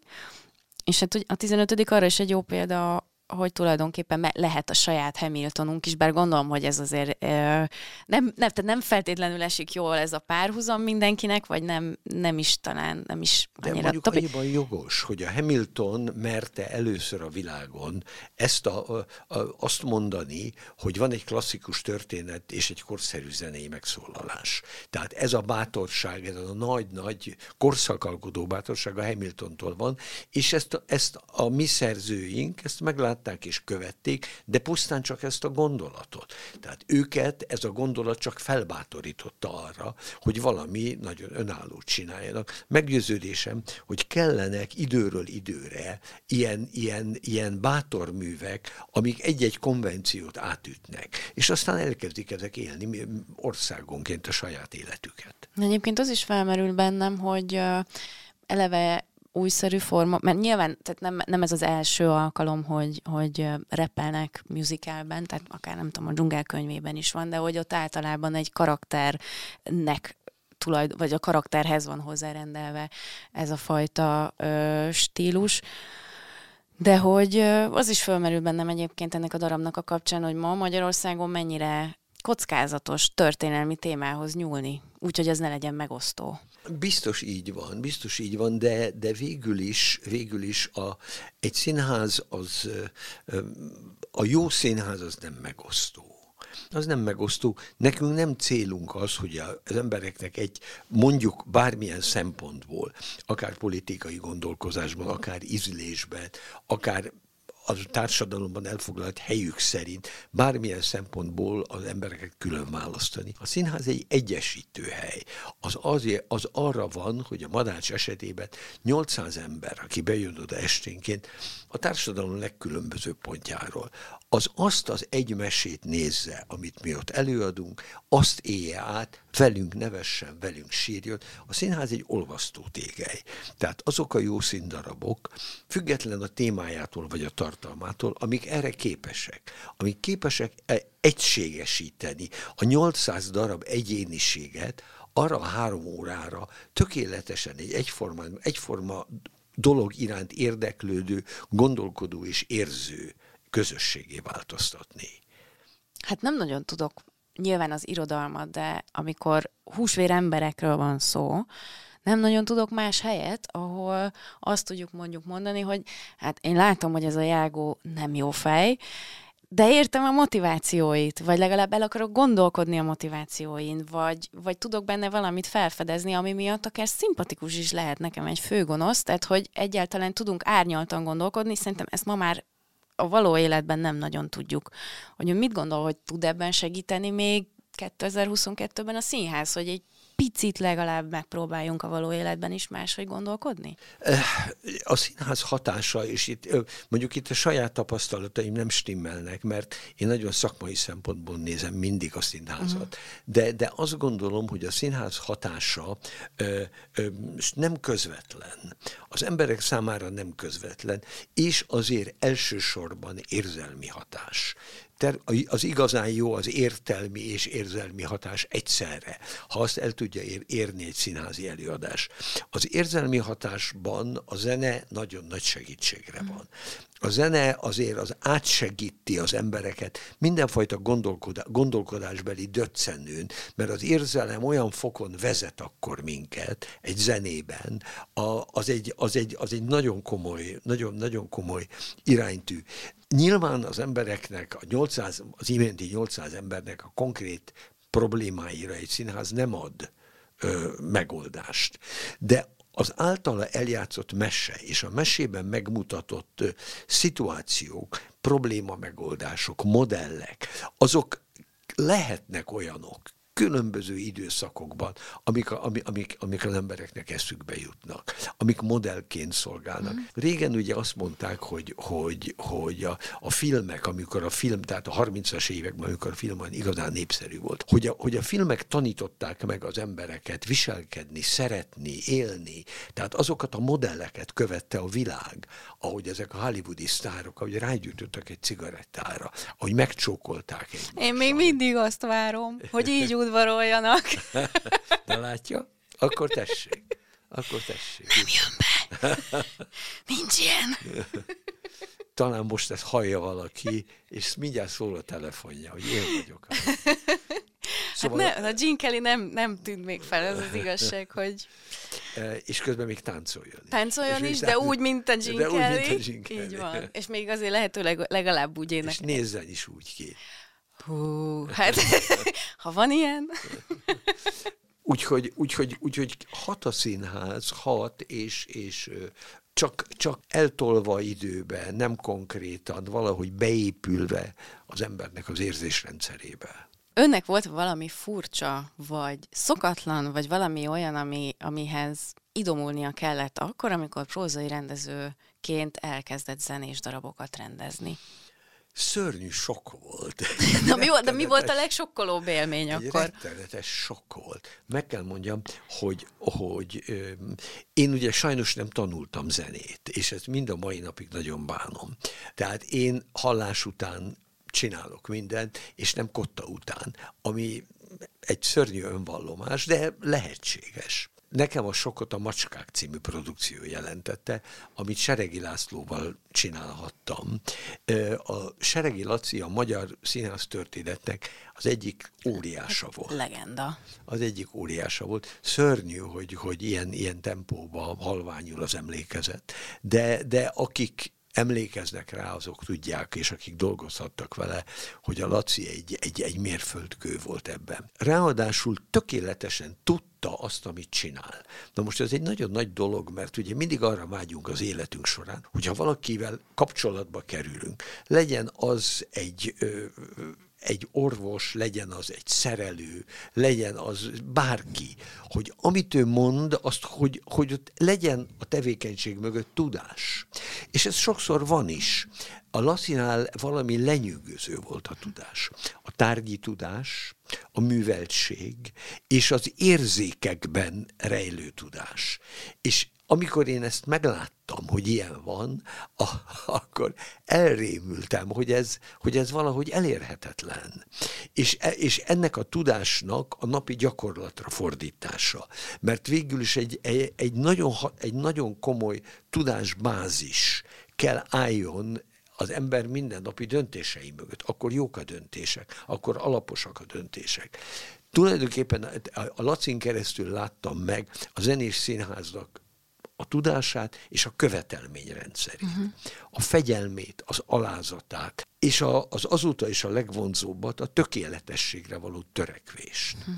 És hát a 15. arra is egy jó példa hogy tulajdonképpen lehet a saját Hamiltonunk is, bár gondolom, hogy ez azért nem, nem, tehát nem feltétlenül esik jól ez a párhuzam mindenkinek, vagy nem, nem is talán, nem is annyira... De mondjuk topi... annyiban jogos, hogy a Hamilton merte először a világon ezt a, a, a, azt mondani, hogy van egy klasszikus történet és egy korszerű zenei megszólalás. Tehát ez a bátorság, ez a nagy-nagy korszakalkodó bátorság a Hamiltontól van, és ezt, ezt a mi szerzőink, ezt meglát látták és követték, de pusztán csak ezt a gondolatot. Tehát őket ez a gondolat csak felbátorította arra, hogy valami nagyon önállót csináljanak. Meggyőződésem, hogy kellenek időről időre ilyen, ilyen, ilyen bátor művek, amik egy-egy konvenciót átütnek, és aztán elkezdik ezek élni országonként a saját életüket. Egyébként az is felmerül bennem, hogy eleve újszerű forma, mert nyilván tehát nem, nem ez az első alkalom, hogy, hogy repelnek musicalben, tehát akár nem tudom, a dzsungelkönyvében is van, de hogy ott általában egy karakternek tulajdon, vagy a karakterhez van hozzárendelve ez a fajta ö, stílus. De hogy az is fölmerül bennem egyébként ennek a darabnak a kapcsán, hogy ma Magyarországon mennyire kockázatos történelmi témához nyúlni, úgyhogy ez ne legyen megosztó. Biztos így van, biztos így van, de, de végül is, végül is a, egy színház az, a jó színház az nem megosztó az nem megosztó. Nekünk nem célunk az, hogy az embereknek egy, mondjuk bármilyen szempontból, akár politikai gondolkozásban, akár ízlésben, akár a társadalomban elfoglalt helyük szerint bármilyen szempontból az embereket külön választani. A színház egy egyesítő hely. Az, azért, az arra van, hogy a Madács esetében 800 ember, aki bejön oda esténként, a társadalom legkülönbözőbb pontjáról, az azt az egy mesét nézze, amit mi ott előadunk, azt élje át, velünk nevessen, velünk sírjon. A színház egy olvasztó tégely. Tehát azok a jó színdarabok, független a témájától vagy a tartalmától, amik erre képesek, amik képesek e- egységesíteni a 800 darab egyéniséget, arra a három órára tökéletesen egy egyforma, egyforma dolog iránt érdeklődő, gondolkodó és érző közösségé változtatni. Hát nem nagyon tudok nyilván az irodalmat, de amikor húsvér emberekről van szó, nem nagyon tudok más helyet, ahol azt tudjuk mondjuk mondani, hogy hát én látom, hogy ez a Jágó nem jó fej, de értem a motivációit, vagy legalább el akarok gondolkodni a motivációin, vagy, vagy tudok benne valamit felfedezni, ami miatt akár szimpatikus is lehet nekem egy főgonosz, tehát hogy egyáltalán tudunk árnyaltan gondolkodni, szerintem ezt ma már a való életben nem nagyon tudjuk. Hogy mit gondol, hogy tud ebben segíteni még 2022-ben a színház, hogy egy picit legalább megpróbáljunk a való életben is máshogy gondolkodni? A színház hatása, és itt mondjuk itt a saját tapasztalataim nem stimmelnek, mert én nagyon szakmai szempontból nézem mindig a színházat. Uh-huh. De, de azt gondolom, hogy a színház hatása ö, ö, nem közvetlen. Az emberek számára nem közvetlen, és azért elsősorban érzelmi hatás ter, az igazán jó az értelmi és érzelmi hatás egyszerre, ha azt el tudja ér, érni egy színházi előadás. Az érzelmi hatásban a zene nagyon nagy segítségre van. A zene azért az átsegíti az embereket mindenfajta gondolkodás, gondolkodásbeli döccenőn, mert az érzelem olyan fokon vezet akkor minket egy zenében, a, az, egy, az, egy, az egy nagyon komoly, nagyon, nagyon komoly iránytű. Nyilván az embereknek, a 800, az iménti 800 embernek a konkrét problémáira egy színház nem ad ö, megoldást. De az általa eljátszott mese és a mesében megmutatott szituációk, probléma megoldások, modellek, azok lehetnek olyanok, különböző időszakokban, amik, amik, amik az embereknek eszükbe jutnak, amik modellként szolgálnak. Mm. Régen ugye azt mondták, hogy, hogy, hogy a, a filmek, amikor a film, tehát a 30-as években, amikor a film igazán népszerű volt, hogy a, hogy a filmek tanították meg az embereket viselkedni, szeretni, élni, tehát azokat a modelleket követte a világ, ahogy ezek a hollywoodi sztárok, ahogy rágyújtottak egy cigarettára, ahogy megcsókolták egy. Én még mindig azt várom, hogy így udvaroljanak. De látja? Akkor tessék. Akkor tessék. Nem jön be. Nincs ilyen. Talán most ezt hallja valaki, és mindjárt szól a telefonja, hogy én vagyok. Szóval... Hát ne, a Gene Kelly nem, nem tűnt még fel, ez az igazság, hogy... E, és közben még táncoljon. Táncoljon is, de úgy, mint a Gene Kelly. Úgy, mint a Gene Kelly. Így van. És még azért lehetőleg legalább úgy énekel. És nézzen is úgy ki. Hú, hát ha van ilyen. Úgyhogy, úgyhogy, úgyhogy hat a színház, hat, és, és csak, csak eltolva időbe, nem konkrétan, valahogy beépülve az embernek az érzésrendszerébe. Önnek volt valami furcsa, vagy szokatlan, vagy valami olyan, ami, amihez idomulnia kellett akkor, amikor prózai rendezőként elkezdett zenés darabokat rendezni? Szörnyű sok volt. Na, mi, volt, de mi volt a legsokkolóbb élmény egy akkor? Rettenetes sok volt. Meg kell mondjam, hogy, hogy ö, én ugye sajnos nem tanultam zenét, és ezt mind a mai napig nagyon bánom. Tehát én hallás után csinálok mindent, és nem kotta után, ami egy szörnyű önvallomás, de lehetséges. Nekem a sokot a Macskák című produkció jelentette, amit Seregi Lászlóval csinálhattam. A Seregi Laci a magyar színház történetnek az egyik óriása volt. Legenda. Az egyik óriása volt. Szörnyű, hogy, hogy ilyen, ilyen tempóban halványul az emlékezet. De, de akik emlékeznek rá, azok tudják, és akik dolgozhattak vele, hogy a Laci egy, egy, egy mérföldkő volt ebben. Ráadásul tökéletesen tudta azt, amit csinál. Na most ez egy nagyon nagy dolog, mert ugye mindig arra vágyunk az életünk során, hogyha valakivel kapcsolatba kerülünk, legyen az egy ö, egy orvos, legyen az egy szerelő, legyen az bárki, hogy amit ő mond, azt, hogy, hogy ott legyen a tevékenység mögött tudás. És ez sokszor van is. A Lacinál valami lenyűgöző volt a tudás. A tárgyi tudás, a műveltség és az érzékekben rejlő tudás. És amikor én ezt megláttam, hogy ilyen van, a, akkor elrémültem, hogy ez, hogy ez valahogy elérhetetlen. És, e, és ennek a tudásnak a napi gyakorlatra fordítása. Mert végül is egy, egy, egy, nagyon, egy nagyon komoly tudásbázis kell álljon az ember mindennapi döntései mögött. Akkor jók a döntések, akkor alaposak a döntések. Tulajdonképpen a Lacin keresztül láttam meg a zenés színháznak a tudását és a követelményrendszerét, uh-huh. a fegyelmét, az alázatát, és a, az azóta is a legvonzóbbat, a tökéletességre való törekvést. Uh-huh.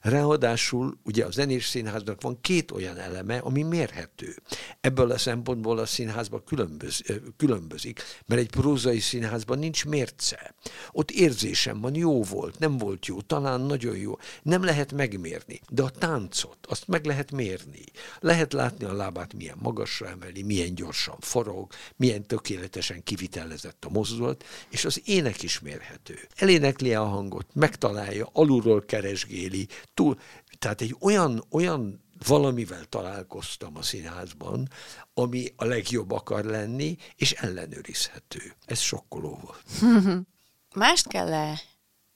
Ráadásul ugye a zenés színháznak van két olyan eleme, ami mérhető. Ebből a szempontból a színházban különböz, különbözik, mert egy prózai színházban nincs mérce. Ott érzésem van, jó volt, nem volt jó, talán nagyon jó. Nem lehet megmérni, de a táncot, azt meg lehet mérni. Lehet látni a lábát, milyen magasra emeli, milyen gyorsan forog, milyen tökéletesen kivitelezett a mozdulat, és az ének is mérhető. Elénekli a hangot, megtalálja, alulról keresgéli, túl, tehát egy olyan, olyan valamivel találkoztam a színházban, ami a legjobb akar lenni, és ellenőrizhető. Ez sokkoló volt. Mást kell -e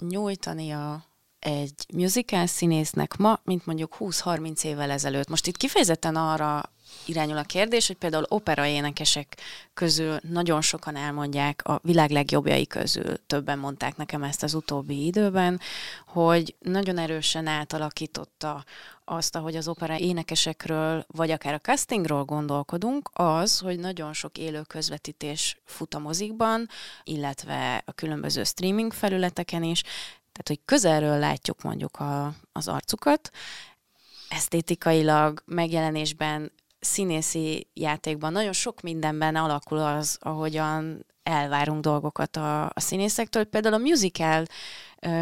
nyújtania egy musical színésznek ma, mint mondjuk 20-30 évvel ezelőtt. Most itt kifejezetten arra irányul a kérdés, hogy például opera énekesek közül nagyon sokan elmondják, a világ legjobbjai közül többen mondták nekem ezt az utóbbi időben, hogy nagyon erősen átalakította azt, ahogy az opera énekesekről, vagy akár a castingról gondolkodunk, az, hogy nagyon sok élő közvetítés fut a mozikban, illetve a különböző streaming felületeken is, tehát, hogy közelről látjuk mondjuk a, az arcukat, esztétikailag, megjelenésben színészi játékban nagyon sok mindenben alakul az, ahogyan elvárunk dolgokat a, a színészektől. Például a musical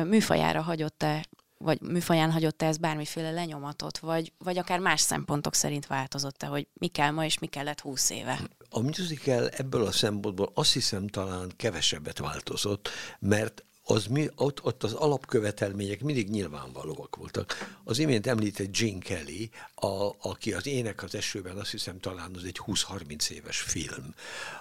műfajára hagyott-e vagy műfaján hagyott-e ez bármiféle lenyomatot, vagy, vagy akár más szempontok szerint változott-e, hogy mi kell ma és mi kellett húsz éve? A musical ebből a szempontból azt hiszem talán kevesebbet változott, mert az mi, ott, ott az alapkövetelmények mindig nyilvánvalóak voltak. Az imént említett Gene Kelly, a, aki az Ének az esőben, azt hiszem talán az egy 20-30 éves film.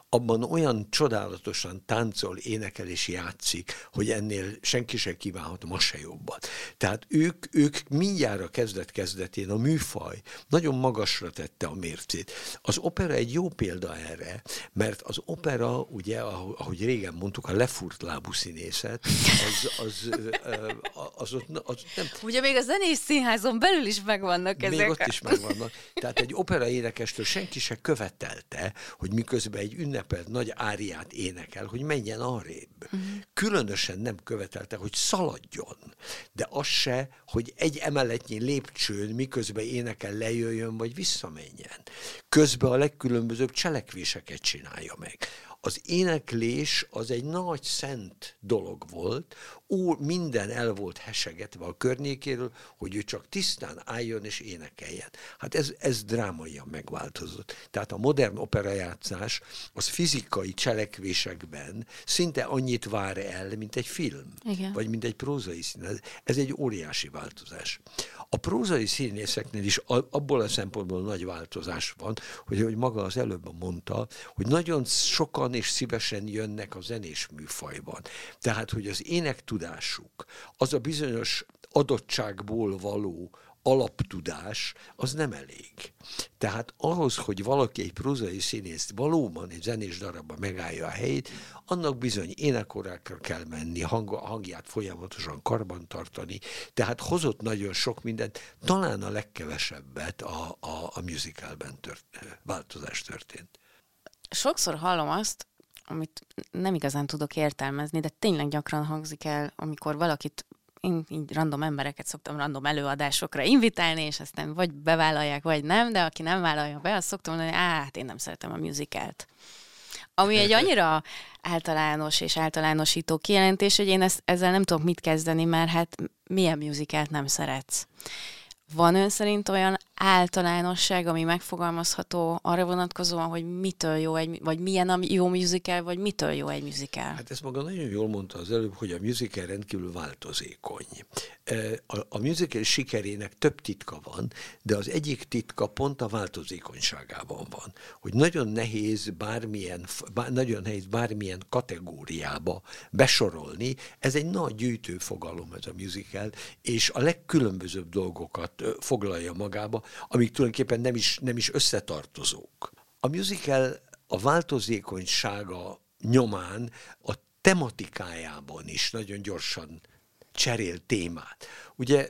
Abban olyan csodálatosan táncol, énekel és játszik, hogy ennél senki sem kívánhat ma se jobbat. Tehát ők, ők mindjárt a kezdet-kezdetén a műfaj nagyon magasra tette a mércét. Az opera egy jó példa erre, mert az opera, ugye, ahogy régen mondtuk, a lefurt lábú színészet, az, az, az, az, az nem... Ugye még a zenés színházon belül is megvannak ezek. Még ott is megvannak. Tehát egy opera énekestől senki se követelte, hogy miközben egy ünnepelt nagy áriát énekel, hogy menjen arrébb. Uh-huh. Különösen nem követelte, hogy szaladjon. De az se, hogy egy emeletnyi lépcsőn miközben énekel lejöjjön, vagy visszamenjen. Közben a legkülönbözőbb cselekvéseket csinálja meg az éneklés az egy nagy szent dolog volt, ó, minden el volt hesegetve a környékéről, hogy ő csak tisztán álljon és énekeljen. Hát ez, ez drámaian megváltozott. Tehát a modern operajátszás az fizikai cselekvésekben szinte annyit vár el, mint egy film, Igen. vagy mint egy prózai szín. Ez egy óriási változás. A prózai színészeknél is abból a szempontból nagy változás van, hogy, hogy maga az előbb mondta, hogy nagyon sokan és szívesen jönnek a zenés műfajban. Tehát, hogy az ének tudásuk, az a bizonyos adottságból való alaptudás, az nem elég. Tehát ahhoz, hogy valaki egy prózai színész valóban egy zenés darabban megállja a helyét, annak bizony énekorákra kell menni, hang, hangját folyamatosan karban tartani, tehát hozott nagyon sok mindent, talán a legkevesebbet a, a, a musicalben tört, változás történt. Sokszor hallom azt, amit nem igazán tudok értelmezni, de tényleg gyakran hangzik el, amikor valakit én így random embereket szoktam random előadásokra invitálni, és aztán vagy bevállalják, vagy nem, de aki nem vállalja be, azt szoktam mondani, hát én nem szeretem a musicalt. Ami egy annyira általános és általánosító kijelentés, hogy én ezt, ezzel nem tudok mit kezdeni, mert hát milyen musicalt nem szeretsz. Van ön szerint olyan általánosság, ami megfogalmazható arra vonatkozóan, hogy mitől jó egy, vagy milyen a jó musical, vagy mitől jó egy musical? Hát ezt maga nagyon jól mondta az előbb, hogy a musical rendkívül változékony. A, a musical sikerének több titka van, de az egyik titka pont a változékonyságában van. Hogy nagyon nehéz bármilyen, bár, nagyon nehéz bármilyen kategóriába besorolni. Ez egy nagy gyűjtő fogalom ez a musical, és a legkülönbözőbb dolgokat foglalja magába, amik tulajdonképpen nem is, nem is összetartozók. A musical a változékonysága nyomán a tematikájában is nagyon gyorsan cserél témát. Ugye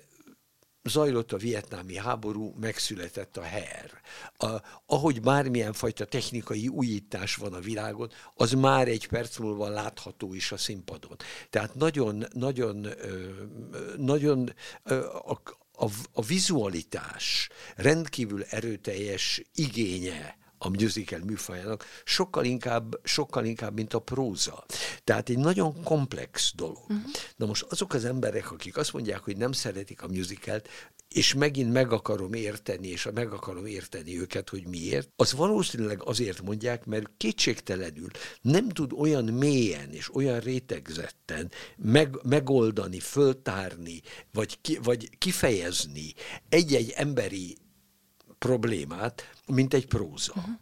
zajlott a vietnámi háború, megszületett a HER. A, ahogy bármilyen fajta technikai újítás van a világon, az már egy perc múlva látható is a színpadon. Tehát nagyon, nagyon, nagyon a, a, a vizualitás rendkívül erőteljes igénye a musical műfajának, sokkal inkább, sokkal inkább, mint a próza. Tehát egy nagyon komplex dolog. Uh-huh. Na most azok az emberek, akik azt mondják, hogy nem szeretik a musicalt, és megint meg akarom érteni, és meg akarom érteni őket, hogy miért, az valószínűleg azért mondják, mert kétségtelenül nem tud olyan mélyen és olyan rétegzetten meg, megoldani, föltárni, vagy, ki, vagy kifejezni egy-egy emberi problémát, mint egy próza. Uh-huh.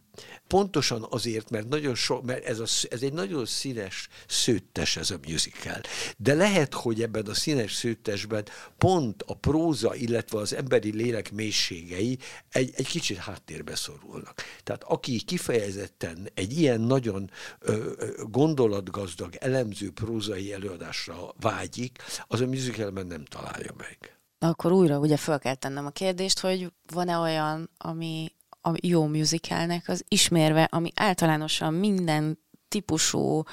Pontosan azért, mert, nagyon so, mert ez, a, ez egy nagyon színes, szőttes ez a musical. De lehet, hogy ebben a színes szőttesben pont a próza, illetve az emberi lélek mélységei egy, egy kicsit háttérbe szorulnak. Tehát aki kifejezetten egy ilyen nagyon ö, gondolatgazdag, elemző prózai előadásra vágyik, az a musicalben nem találja meg. Akkor újra ugye fel kell tennem a kérdést, hogy van-e olyan, ami a jó musicalnek az ismérve, ami általánosan minden típusú,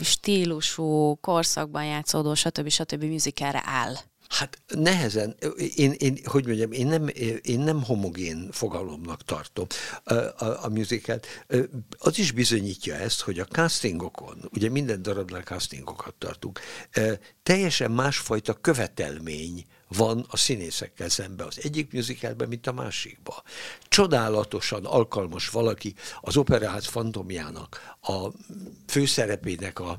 stílusú, korszakban játszódó, stb. stb. musicalre áll. Hát nehezen, én, én, hogy mondjam, én nem, én nem homogén fogalomnak tartom a, a, a musicalt. Az is bizonyítja ezt, hogy a castingokon, ugye minden darabnál castingokat tartunk, teljesen másfajta követelmény van a színészekkel szemben az egyik musicalben, mint a másikba. Csodálatosan alkalmas valaki az operáz fantomjának, a főszerepének a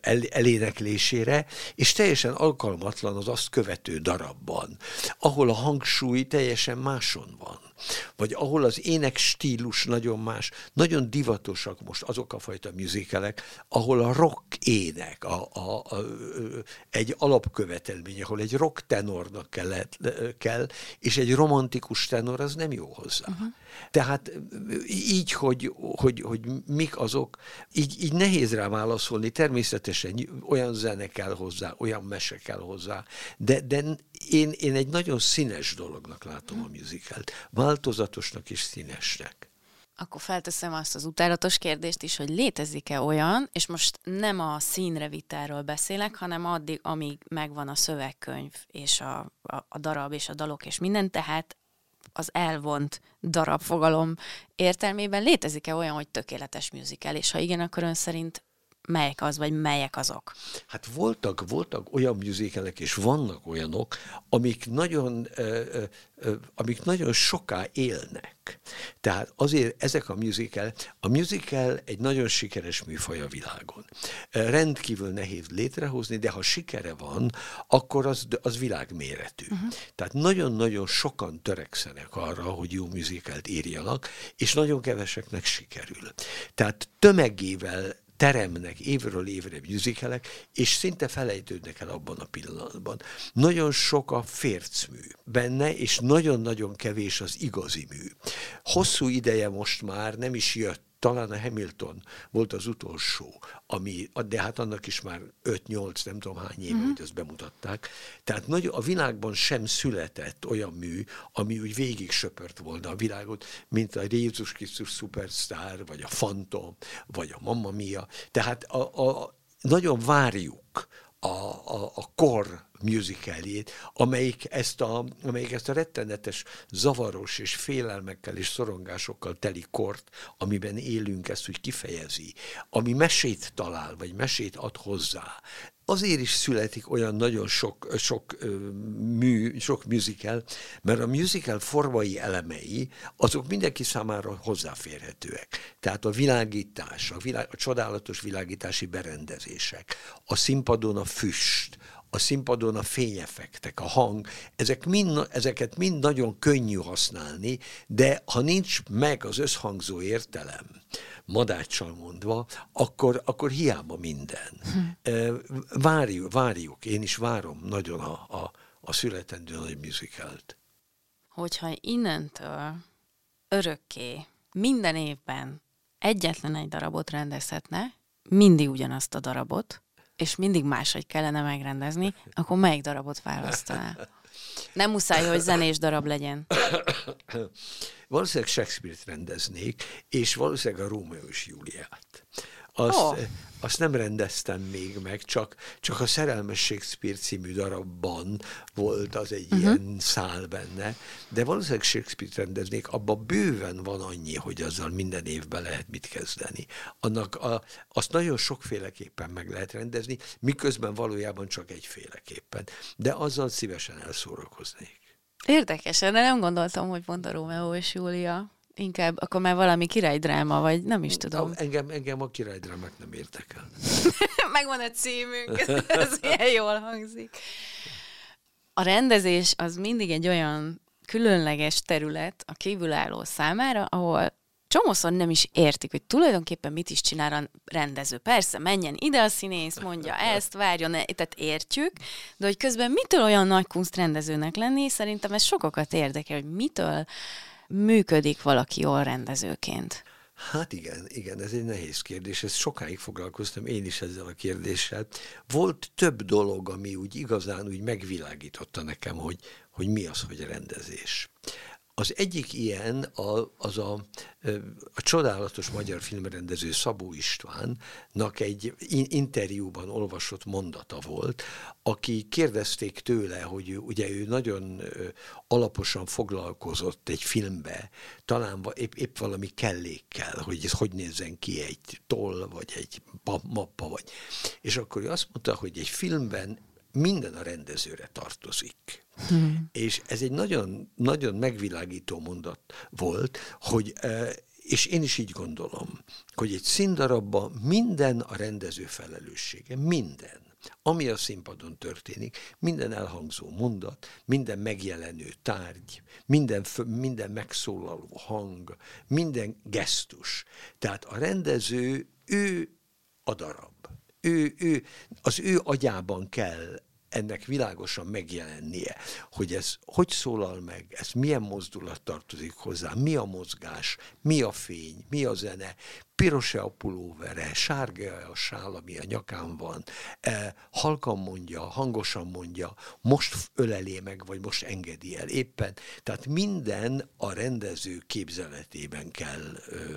el, eléneklésére, és teljesen alkalmatlan az azt követő darabban, ahol a hangsúly teljesen máson van vagy ahol az ének stílus nagyon más, nagyon divatosak most azok a fajta műzikelek, ahol a rock ének a, a, a, egy alapkövetelmény, ahol egy rock tenornak kellett, kell, és egy romantikus tenor az nem jó hozzá. Uh-huh. Tehát így, hogy, hogy, hogy mik azok, így, így nehéz rá válaszolni. Természetesen olyan zene kell hozzá, olyan mese kell hozzá, de, de én, én egy nagyon színes dolognak látom a musicalt. Változatosnak és színesnek akkor felteszem azt az utálatos kérdést is, hogy létezik-e olyan, és most nem a színre vitáról beszélek, hanem addig, amíg megvan a szövegkönyv, és a, a, a darab, és a dalok, és minden, tehát az elvont darabfogalom értelmében létezik-e olyan, hogy tökéletes musical, és ha igen, akkor ön szerint melyek az, vagy melyek azok? Hát voltak, voltak olyan musicalek, és vannak olyanok, amik nagyon, ö, ö, amik nagyon soká élnek. Tehát azért ezek a musical, a musical egy nagyon sikeres műfaj a világon. Rendkívül nehéz létrehozni, de ha sikere van, akkor az, az világméretű. Uh-huh. Tehát nagyon-nagyon sokan törekszenek arra, hogy jó musicalt írjanak, és nagyon keveseknek sikerül. Tehát tömegével teremnek évről évre musicalek, és szinte felejtődnek el abban a pillanatban. Nagyon sok a fércmű benne, és nagyon-nagyon kevés az igazi mű. Hosszú ideje most már nem is jött talán a Hamilton volt az utolsó, ami, de hát annak is már 5-8, nem tudom hány éve, uh-huh. hogy ezt bemutatták. Tehát nagy, a világban sem született olyan mű, ami úgy végig söpört volna a világot, mint a Jézus Krisztus Superstar, vagy a Phantom, vagy a Mamma Mia. Tehát a, a, nagyon várjuk a, a, a kor musicaljét, amelyik ezt, a, amelyik ezt a rettenetes, zavaros és félelmekkel és szorongásokkal teli kort, amiben élünk, ezt úgy kifejezi, ami mesét talál, vagy mesét ad hozzá. Azért is születik olyan nagyon sok, sok mű, sok musical, mert a musical formai elemei, azok mindenki számára hozzáférhetőek. Tehát a világítás, a, világ, a csodálatos világítási berendezések, a színpadon a füst, a színpadon a fényeffektek, a hang, ezek mind, ezeket mind nagyon könnyű használni, de ha nincs meg az összhangzó értelem, madáccsal mondva, akkor, akkor hiába minden. Hm. Várjuk, várjuk, én is várom nagyon a, a, a születendő nagy musicalt. Hogyha innentől örökké minden évben egyetlen egy darabot rendezhetne, mindig ugyanazt a darabot, és mindig máshogy kellene megrendezni, akkor melyik darabot választaná? Nem muszáj, hogy zenés darab legyen. Valószínűleg Shakespeare-t rendeznék, és valószínűleg a Rómeó és Júliát. Azt, oh. Azt nem rendeztem még meg, csak, csak a Szerelmes Shakespeare című darabban volt az egy uh-huh. ilyen szál benne, de valószínűleg Shakespeare-t rendeznék, abban bőven van annyi, hogy azzal minden évben lehet mit kezdeni. Annak a, azt nagyon sokféleképpen meg lehet rendezni, miközben valójában csak egyféleképpen. De azzal szívesen elszórakoznék. Érdekesen, de nem gondoltam, hogy pont a Rómeó és Júlia inkább akkor már valami királydráma, vagy nem is tudom. Engem, engem a királydrámák nem értek el. Megvan a címünk, ez ilyen jól hangzik. A rendezés az mindig egy olyan különleges terület a kívülálló számára, ahol csomószor nem is értik, hogy tulajdonképpen mit is csinál a rendező. Persze, menjen ide a színész, mondja ezt, várjon, tehát értjük, de hogy közben mitől olyan nagy kunst rendezőnek lenni, szerintem ez sokakat érdekel, hogy mitől működik valaki jól rendezőként? Hát igen, igen, ez egy nehéz kérdés, ezt sokáig foglalkoztam én is ezzel a kérdéssel. Volt több dolog, ami úgy igazán úgy megvilágította nekem, hogy, hogy mi az, hogy rendezés. Az egyik ilyen a, az a, a csodálatos magyar filmrendező Szabó Istvánnak egy interjúban olvasott mondata volt, aki kérdezték tőle, hogy ugye ő nagyon alaposan foglalkozott egy filmbe, talán épp, épp valami kellékkel, hogy ez hogy nézzen ki egy toll, vagy egy mappa, vagy. És akkor ő azt mondta, hogy egy filmben minden a rendezőre tartozik. Hmm. És ez egy nagyon, nagyon megvilágító mondat volt, hogy és én is így gondolom, hogy egy színdarabban minden a rendező felelőssége, minden. Ami a színpadon történik, minden elhangzó mondat, minden megjelenő tárgy, minden, minden megszólaló hang, minden gesztus. Tehát a rendező, ő a darab. Ő, ő, az ő agyában kell ennek világosan megjelennie, hogy ez hogy szólal meg, ez milyen mozdulat tartozik hozzá, mi a mozgás, mi a fény, mi a zene, piros a pulóvere, sárga a sál, ami a nyakán van, e, halkan mondja, hangosan mondja, most ölelé meg, vagy most engedi el éppen. Tehát minden a rendező képzeletében kell ö,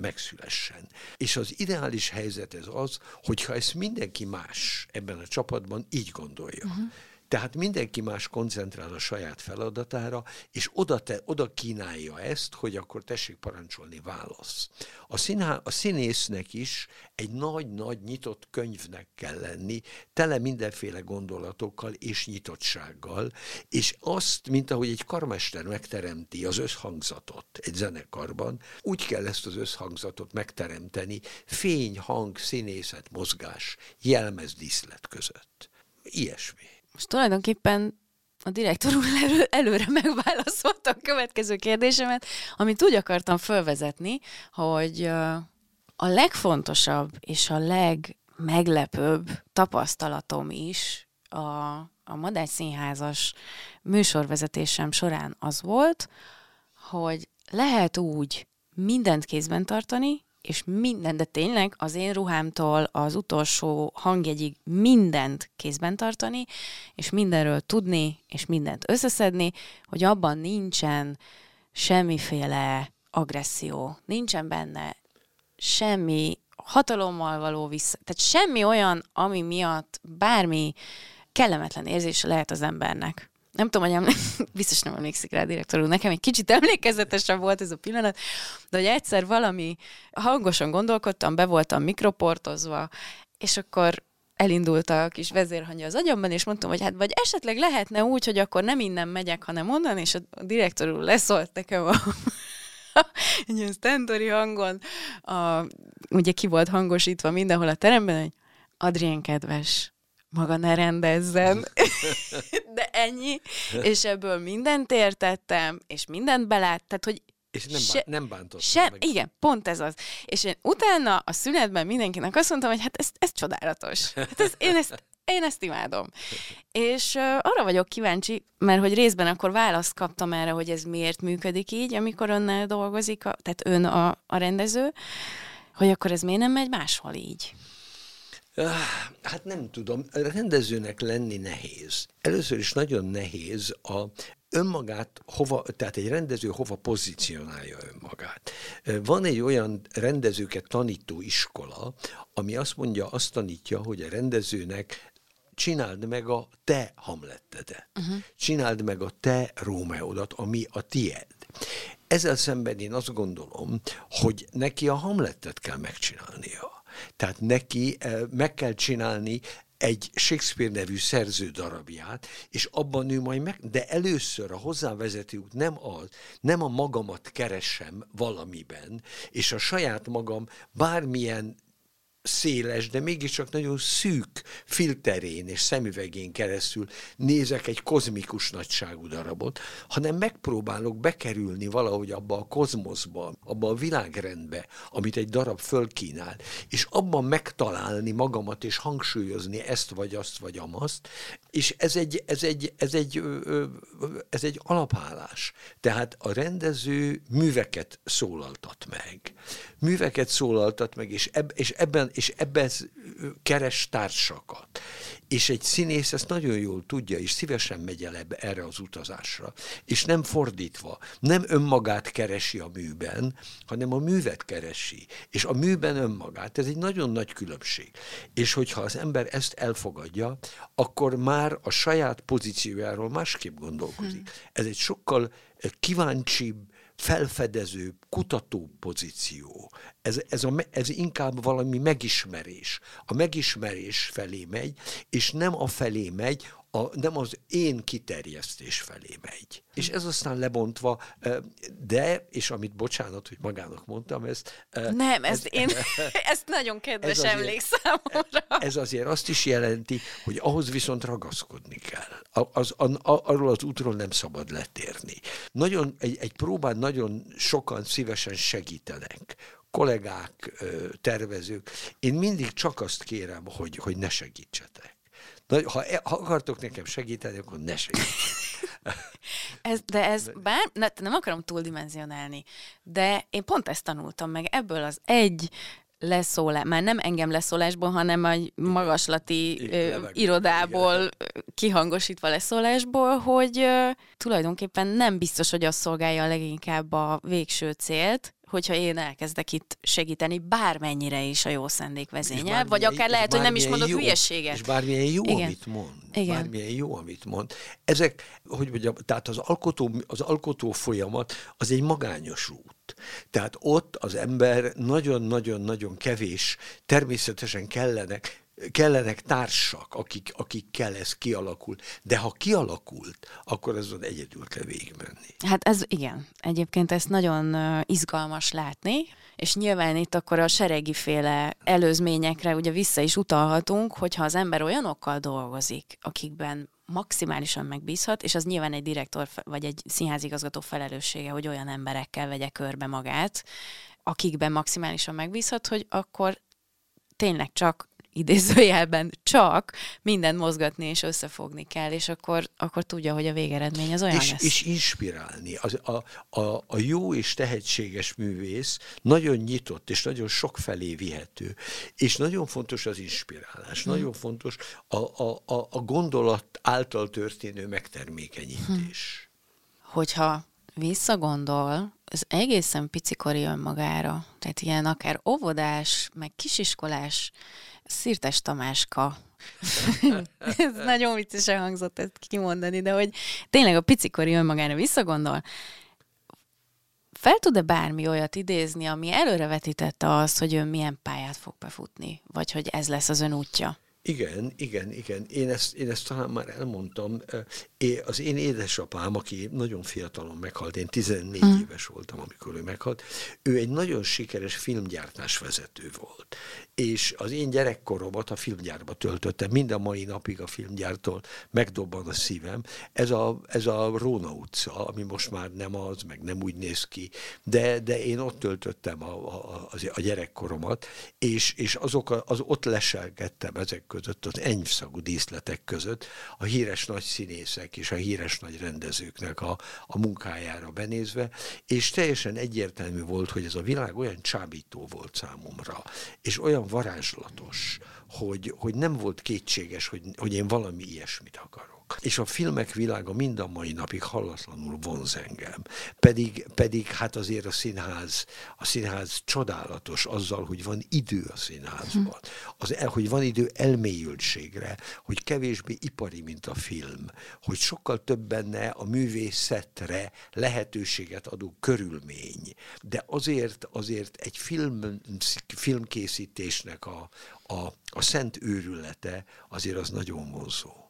megszülessen. És az ideális helyzet ez az, hogyha ezt mindenki más ebben a csapatban így gondolja. Uh-huh tehát mindenki más koncentrál a saját feladatára, és oda, te, oda kínálja ezt, hogy akkor tessék parancsolni válasz. A, színhá, a színésznek is egy nagy-nagy nyitott könyvnek kell lenni, tele mindenféle gondolatokkal és nyitottsággal, és azt, mint ahogy egy karmester megteremti az összhangzatot egy zenekarban, úgy kell ezt az összhangzatot megteremteni fény, hang, színészet, mozgás, jelmez, díszlet között. Ilyesmi. Most tulajdonképpen a direktor úr elő, előre megválaszolta a következő kérdésemet, amit úgy akartam fölvezetni, hogy a legfontosabb és a legmeglepőbb tapasztalatom is a, a Madály Színházas műsorvezetésem során az volt, hogy lehet úgy mindent kézben tartani, és minden, de tényleg az én ruhámtól az utolsó hangjegyig mindent kézben tartani, és mindenről tudni, és mindent összeszedni, hogy abban nincsen semmiféle agresszió, nincsen benne semmi hatalommal való vissza, tehát semmi olyan, ami miatt bármi kellemetlen érzése lehet az embernek nem tudom, hogy emlé... biztos nem emlékszik rá a direktor úr, nekem egy kicsit emlékezetesebb volt ez a pillanat, de hogy egyszer valami hangosan gondolkodtam, be voltam mikroportozva, és akkor elindult a kis vezérhangja az agyamban, és mondtam, hogy hát vagy esetleg lehetne úgy, hogy akkor nem innen megyek, hanem onnan, és a direktor úr leszólt nekem a egy ilyen hangon, a, ugye ki volt hangosítva mindenhol a teremben, hogy Adrien kedves, maga ne rendezzen. De ennyi, és ebből mindent értettem, és mindent belát, tehát hogy és nem, se, nem bántottam se, meg. Igen, pont ez az. És én utána a szünetben mindenkinek azt mondtam, hogy hát ez, ez csodálatos. Hát ez, én, ezt, én ezt imádom. És uh, arra vagyok kíváncsi, mert hogy részben akkor választ kaptam erre, hogy ez miért működik így, amikor önnel dolgozik, a, tehát ön a, a rendező, hogy akkor ez miért nem megy máshol így? Hát nem tudom, rendezőnek lenni nehéz. Először is nagyon nehéz a önmagát hova, tehát egy rendező hova pozícionálja önmagát. Van egy olyan rendezőket tanító iskola, ami azt mondja, azt tanítja, hogy a rendezőnek csináld meg a te Hamlettedet. Uh-huh. Csináld meg a te Rómeodat, ami a tied. Ezzel szemben én azt gondolom, hogy neki a Hamletet kell megcsinálnia. Tehát neki eh, meg kell csinálni egy Shakespeare nevű szerző darabját, és abban ő majd meg, de először a hozzávezető út nem az, nem a magamat keresem valamiben, és a saját magam bármilyen széles, de mégiscsak nagyon szűk filterén és szemüvegén keresztül nézek egy kozmikus nagyságú darabot, hanem megpróbálok bekerülni valahogy abba a kozmoszba, abba a világrendbe, amit egy darab fölkínál, és abban megtalálni magamat és hangsúlyozni ezt vagy azt vagy amazt, és ez egy, ez egy, ez egy, ez egy alapállás. Tehát a rendező műveket szólaltat meg. Műveket szólaltat meg, és, eb, és ebben és ebben keres társakat. És egy színész ezt nagyon jól tudja, és szívesen megy el ebbe, erre az utazásra. És nem fordítva, nem önmagát keresi a műben, hanem a művet keresi. És a műben önmagát. Ez egy nagyon nagy különbség. És hogyha az ember ezt elfogadja, akkor már a saját pozíciójáról másképp gondolkozik. Hmm. Ez egy sokkal kíváncsibb, felfedező, kutató pozíció. Ez, ez, a, ez inkább valami megismerés. A megismerés felé megy, és nem a felé megy, a, nem az én kiterjesztés felé megy. És ez aztán lebontva, de, és amit bocsánat, hogy magának mondtam, ezt... Nem, ez, én, ezt nagyon kedves ez emlékszem. Ez azért azt is jelenti, hogy ahhoz viszont ragaszkodni kell. Az, az, arról az útról nem szabad letérni. Nagyon, egy, egy próbán nagyon sokan szívesen segítenek, kollégák, tervezők. Én mindig csak azt kérem, hogy, hogy ne segítsetek Na, ha, e, ha akartok nekem segíteni, akkor ne segítsenek. Ez, de ez bár, ne, nem akarom túldimenzionálni, de én pont ezt tanultam meg ebből az egy leszólás, már nem engem leszólásból, hanem egy magaslati ö, irodából igen. kihangosítva leszólásból, hogy ö, tulajdonképpen nem biztos, hogy az szolgálja a leginkább a végső célt, hogyha én elkezdek itt segíteni, bármennyire is a jó szendék vezényel, vagy akár lehet, hogy nem is mondok jó, hülyeséget. És bármilyen jó, Igen. amit mond. Igen. Bármilyen jó, amit mond. Ezek, hogy mondjam, tehát az alkotó, az alkotó folyamat az egy magányos út. Tehát ott az ember nagyon-nagyon-nagyon kevés, természetesen kellenek kellenek társak, akik, akikkel ez kialakul. De ha kialakult, akkor azon egyedül kell végigmenni. Hát ez igen. Egyébként ezt nagyon izgalmas látni, és nyilván itt akkor a seregiféle előzményekre ugye vissza is utalhatunk, hogyha az ember olyanokkal dolgozik, akikben maximálisan megbízhat, és az nyilván egy direktor vagy egy színházigazgató felelőssége, hogy olyan emberekkel vegye körbe magát, akikben maximálisan megbízhat, hogy akkor tényleg csak idézőjelben csak mindent mozgatni és összefogni kell, és akkor, akkor tudja, hogy a végeredmény az olyan és, lesz. És inspirálni. Az, a, a, a jó és tehetséges művész nagyon nyitott, és nagyon sok felé vihető. És nagyon fontos az inspirálás. Hmm. Nagyon fontos a, a, a, a gondolat által történő megtermékenyítés. Hmm. Hogyha visszagondol, az egészen picikori önmagára, tehát ilyen akár óvodás, meg kisiskolás Szirtes Tamáska. ez nagyon viccesen hangzott ezt kimondani, de hogy tényleg a picikori önmagára visszagondol, fel tud-e bármi olyat idézni, ami előrevetítette azt, hogy ön milyen pályát fog befutni, vagy hogy ez lesz az ön útja? Igen, igen, igen. Én ezt, én ezt talán már elmondtam. É, az én édesapám, aki nagyon fiatalon meghalt, én 14 mm. éves voltam, amikor ő meghalt, ő egy nagyon sikeres filmgyártás vezető volt. És az én gyerekkoromat a filmgyárba töltöttem, mind a mai napig a filmgyártól megdobban a szívem. Ez a, ez a Róna utca, ami most már nem az, meg nem úgy néz ki, de, de én ott töltöttem a, a, a gyerekkoromat, és, és azok a, az ott leselgettem ezek között, az enyvszagú díszletek között a híres nagy színészek és a híres nagy rendezőknek a, a munkájára benézve, és teljesen egyértelmű volt, hogy ez a világ olyan csábító volt számomra, és olyan varázslatos, hogy, hogy nem volt kétséges, hogy, hogy én valami ilyesmit akarok. És a filmek világa mind a mai napig hallatlanul vonz engem. Pedig, pedig hát azért a színház, a színház csodálatos azzal, hogy van idő a színházban. Az, hogy van idő elmélyültségre, hogy kevésbé ipari, mint a film, hogy sokkal több benne a művészetre lehetőséget adó körülmény. De azért, azért egy film, filmkészítésnek a, a, a szent őrülete azért az nagyon vonzó.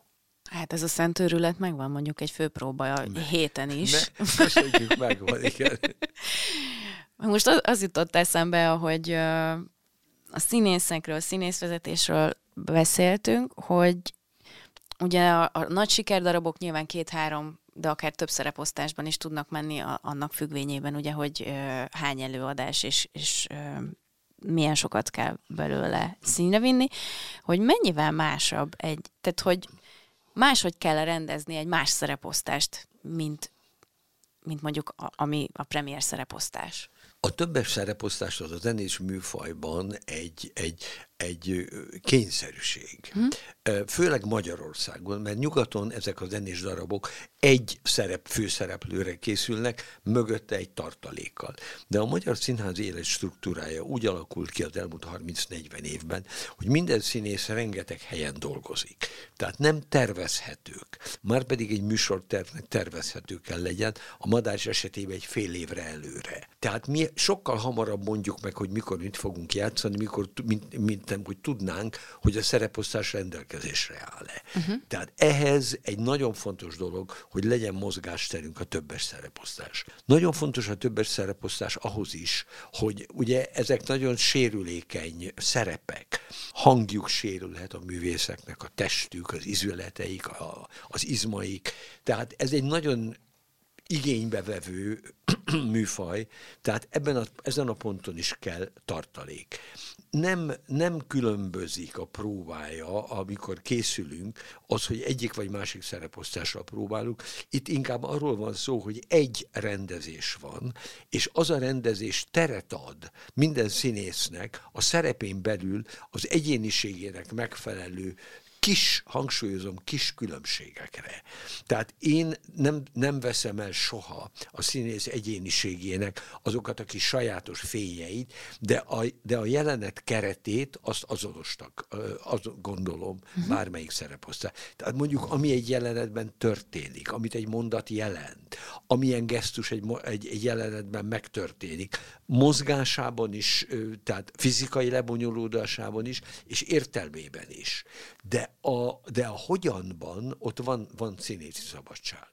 Hát ez a szent őrület megvan mondjuk egy főpróba a ne, héten is. Ne, köszönjük, megvan, igen. Most az, az jutott eszembe, hogy a színészekről, a színészvezetésről beszéltünk, hogy ugye a, a nagy sikerdarabok nyilván két-három, de akár több szereposztásban is tudnak menni a, annak függvényében, ugye, hogy ö, hány előadás és, és ö, milyen sokat kell belőle színre vinni, hogy mennyivel másabb egy, tehát hogy máshogy kell rendezni egy más szereposztást, mint, mint mondjuk a, ami a premier szereposztás. A többes szereposztás az a zenés műfajban egy, egy, egy kényszerűség. Hm? Főleg Magyarországon, mert nyugaton ezek a zenés darabok egy szerep, főszereplőre készülnek, mögötte egy tartalékkal. De a magyar színház élet struktúrája úgy alakult ki az elmúlt 30-40 évben, hogy minden színész rengeteg helyen dolgozik. Tehát nem tervezhetők. Már pedig egy műsortervnek tervezhető kell legyen, a madás esetében egy fél évre előre. Tehát mi sokkal hamarabb mondjuk meg, hogy mikor mit fogunk játszani, mikor, mint, mint értem, hogy tudnánk, hogy a szereposztás rendelkezésre áll-e. Uh-huh. Tehát ehhez egy nagyon fontos dolog, hogy legyen mozgásterünk a többes szereposztás. Nagyon fontos a többes szereposztás ahhoz is, hogy ugye ezek nagyon sérülékeny szerepek. Hangjuk sérülhet a művészeknek, a testük, az izületeik, a, az izmaik. Tehát ez egy nagyon igénybevevő műfaj, tehát ebben a, ezen a ponton is kell tartalék. Nem, nem különbözik a próbája, amikor készülünk, az, hogy egyik vagy másik szereposztással próbálunk. Itt inkább arról van szó, hogy egy rendezés van, és az a rendezés teret ad minden színésznek a szerepén belül az egyéniségének megfelelő kis, hangsúlyozom, kis különbségekre. Tehát én nem, nem veszem el soha a színész egyéniségének azokat a kis sajátos fényeit, de a, de a jelenet keretét azt azonostak, azt gondolom, uh-huh. bármelyik szereposztály. Tehát mondjuk, ami egy jelenetben történik, amit egy mondat jelent, amilyen gesztus egy, egy, egy jelenetben megtörténik, mozgásában is, tehát fizikai lebonyolódásában is, és értelmében is. De a, de a hogyanban ott van, van színészi szabadság.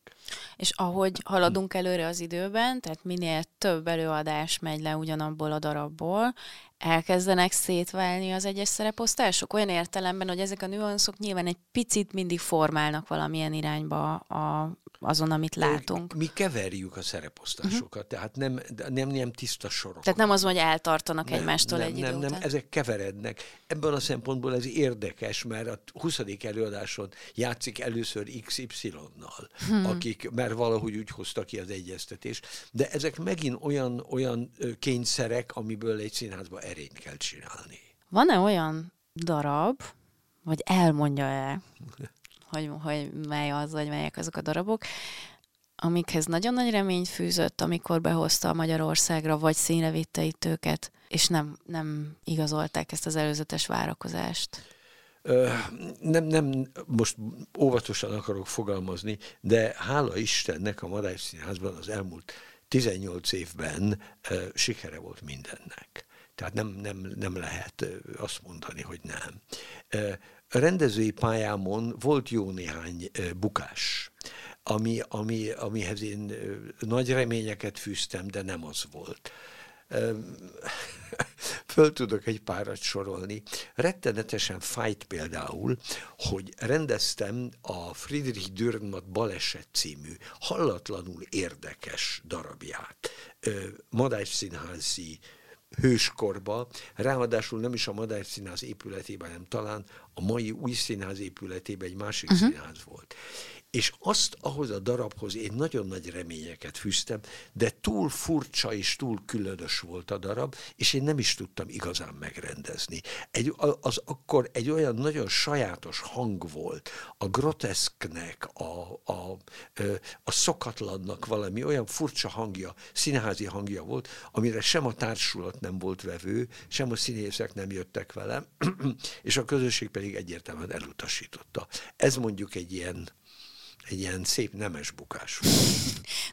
És ahogy haladunk előre az időben, tehát minél több előadás megy le ugyanabból a darabból, elkezdenek szétválni az egyes szereposztások? Olyan értelemben, hogy ezek a nüanszok nyilván egy picit mindig formálnak valamilyen irányba a, azon, amit látunk. Mi keverjük a szereposztásokat, uh-huh. tehát nem, nem, nem tiszta sorok. Tehát nem az, hogy eltartanak nem, egymástól nem, egy nem, idő nem, után. ezek keverednek. Ebben a szempontból ez érdekes, mert a 20. előadáson játszik először XY-nal, hmm. akik, mert valahogy úgy hozta ki az egyeztetést, de ezek megint olyan, olyan kényszerek, amiből egy színházba erényt kell csinálni. Van-e olyan darab, vagy elmondja-e, hogy, hogy mely az, vagy melyek azok a darabok, amikhez nagyon nagy reményt fűzött, amikor behozta a Magyarországra, vagy színre vitte itt őket, és nem, nem igazolták ezt az előzetes várakozást? nem, nem, most óvatosan akarok fogalmazni, de hála Istennek a Madács Színházban az elmúlt 18 évben sikere volt mindennek. Tehát nem, nem, nem lehet azt mondani, hogy nem. Rendezői pályámon volt jó néhány bukás, ami, ami, amihez én nagy reményeket fűztem, de nem az volt. Föl tudok egy párat sorolni. Rettenetesen fájt például, hogy rendeztem a Friedrich Dürrenmatt Baleset című hallatlanul érdekes darabját. Madács színházi hőskorba, ráadásul nem is a Madács Színház épületében, hanem talán a mai új színház épületében egy másik uh-huh. színház volt és azt ahhoz a darabhoz én nagyon nagy reményeket fűztem, de túl furcsa és túl különös volt a darab, és én nem is tudtam igazán megrendezni. Egy, az akkor egy olyan nagyon sajátos hang volt, a groteszknek, a, a, a szokatlannak valami olyan furcsa hangja, színházi hangja volt, amire sem a társulat nem volt vevő, sem a színészek nem jöttek velem, és a közösség pedig egyértelműen elutasította. Ez mondjuk egy ilyen egy ilyen szép nemes bukás.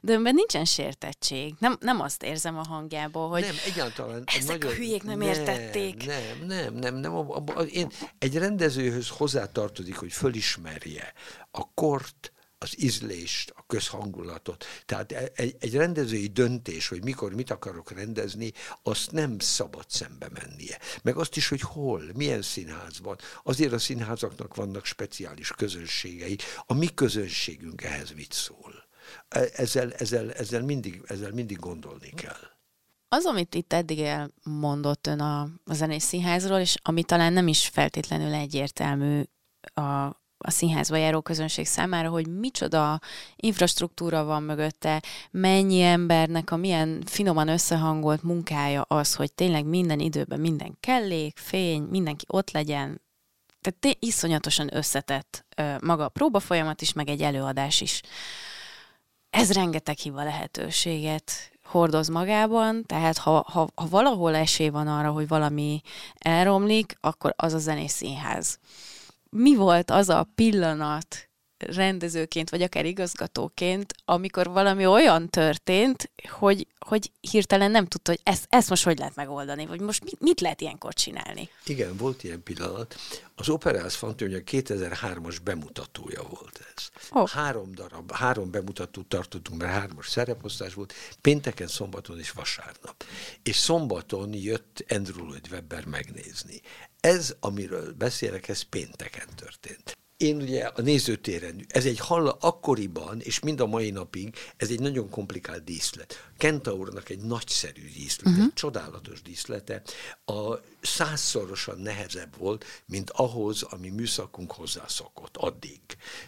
De önben nincsen sértettség. Nem, nem azt érzem a hangjából, hogy nem, egyáltalán, ezek nagyon, a hülyék nem, nem értették. Nem, nem, nem, nem. A, a, a, én, egy rendezőhöz hozzátartozik, hogy fölismerje a kort, az ízlést, a közhangulatot. Tehát e, egy, egy rendezői döntés, hogy mikor mit akarok rendezni, azt nem szabad szembe mennie. Meg azt is, hogy hol, milyen színházban. Azért a színházaknak vannak speciális közönségei. A mi közönségünk ehhez mit szól? E, ezzel, ezzel, ezzel, mindig, ezzel mindig gondolni kell. Az, amit itt eddig elmondott ön a, a zenés színházról, és ami talán nem is feltétlenül egyértelmű a, a színházba járó közönség számára, hogy micsoda infrastruktúra van mögötte, mennyi embernek a milyen finoman összehangolt munkája az, hogy tényleg minden időben minden kellék, fény, mindenki ott legyen. Tehát iszonyatosan összetett maga a próba folyamat is, meg egy előadás is. Ez rengeteg hiva lehetőséget hordoz magában, tehát ha, ha, ha valahol esély van arra, hogy valami elromlik, akkor az a zenés színház mi volt az a pillanat rendezőként, vagy akár igazgatóként, amikor valami olyan történt, hogy, hogy hirtelen nem tudta, hogy ezt, ezt most hogy lehet megoldani, vagy most mit, mit lehet ilyenkor csinálni? Igen, volt ilyen pillanat. Az Operász Fantónia 2003-as bemutatója volt ez. Oh. Három darab, három bemutatót tartottunk, mert hármas szereposztás volt, pénteken, szombaton és vasárnap. És szombaton jött Andrew Lloyd Webber megnézni. Ez, amiről beszélek, ez pénteken történt. Én ugye a nézőtéren, ez egy hall akkoriban, és mind a mai napig, ez egy nagyon komplikált díszlet. Kentaurnak egy nagyszerű díszlet, uh-huh. egy csodálatos díszlete, a százszorosan nehezebb volt, mint ahhoz, ami műszakunk hozzászokott addig.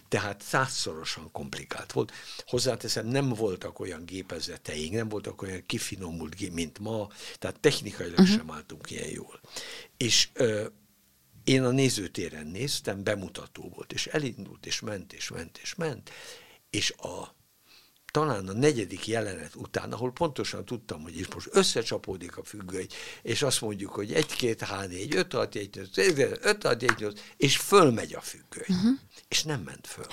Tehát százszorosan komplikált volt. Hozzáteszem, nem voltak olyan gépezeteink, nem voltak olyan kifinomult gép, mint ma, tehát technikailag uh-huh. sem álltunk ilyen jól. És ö, én a nézőtéren néztem, bemutató volt, és elindult, és ment, és ment, és ment, és a talán a negyedik jelenet után, ahol pontosan tudtam, hogy is most összecsapódik a függöny, és azt mondjuk, hogy 1, 2, 3, 4, 5, 6, 7, 8, 5, 6, 7, 8, és fölmegy a függöny. Uh-huh. És nem ment föl.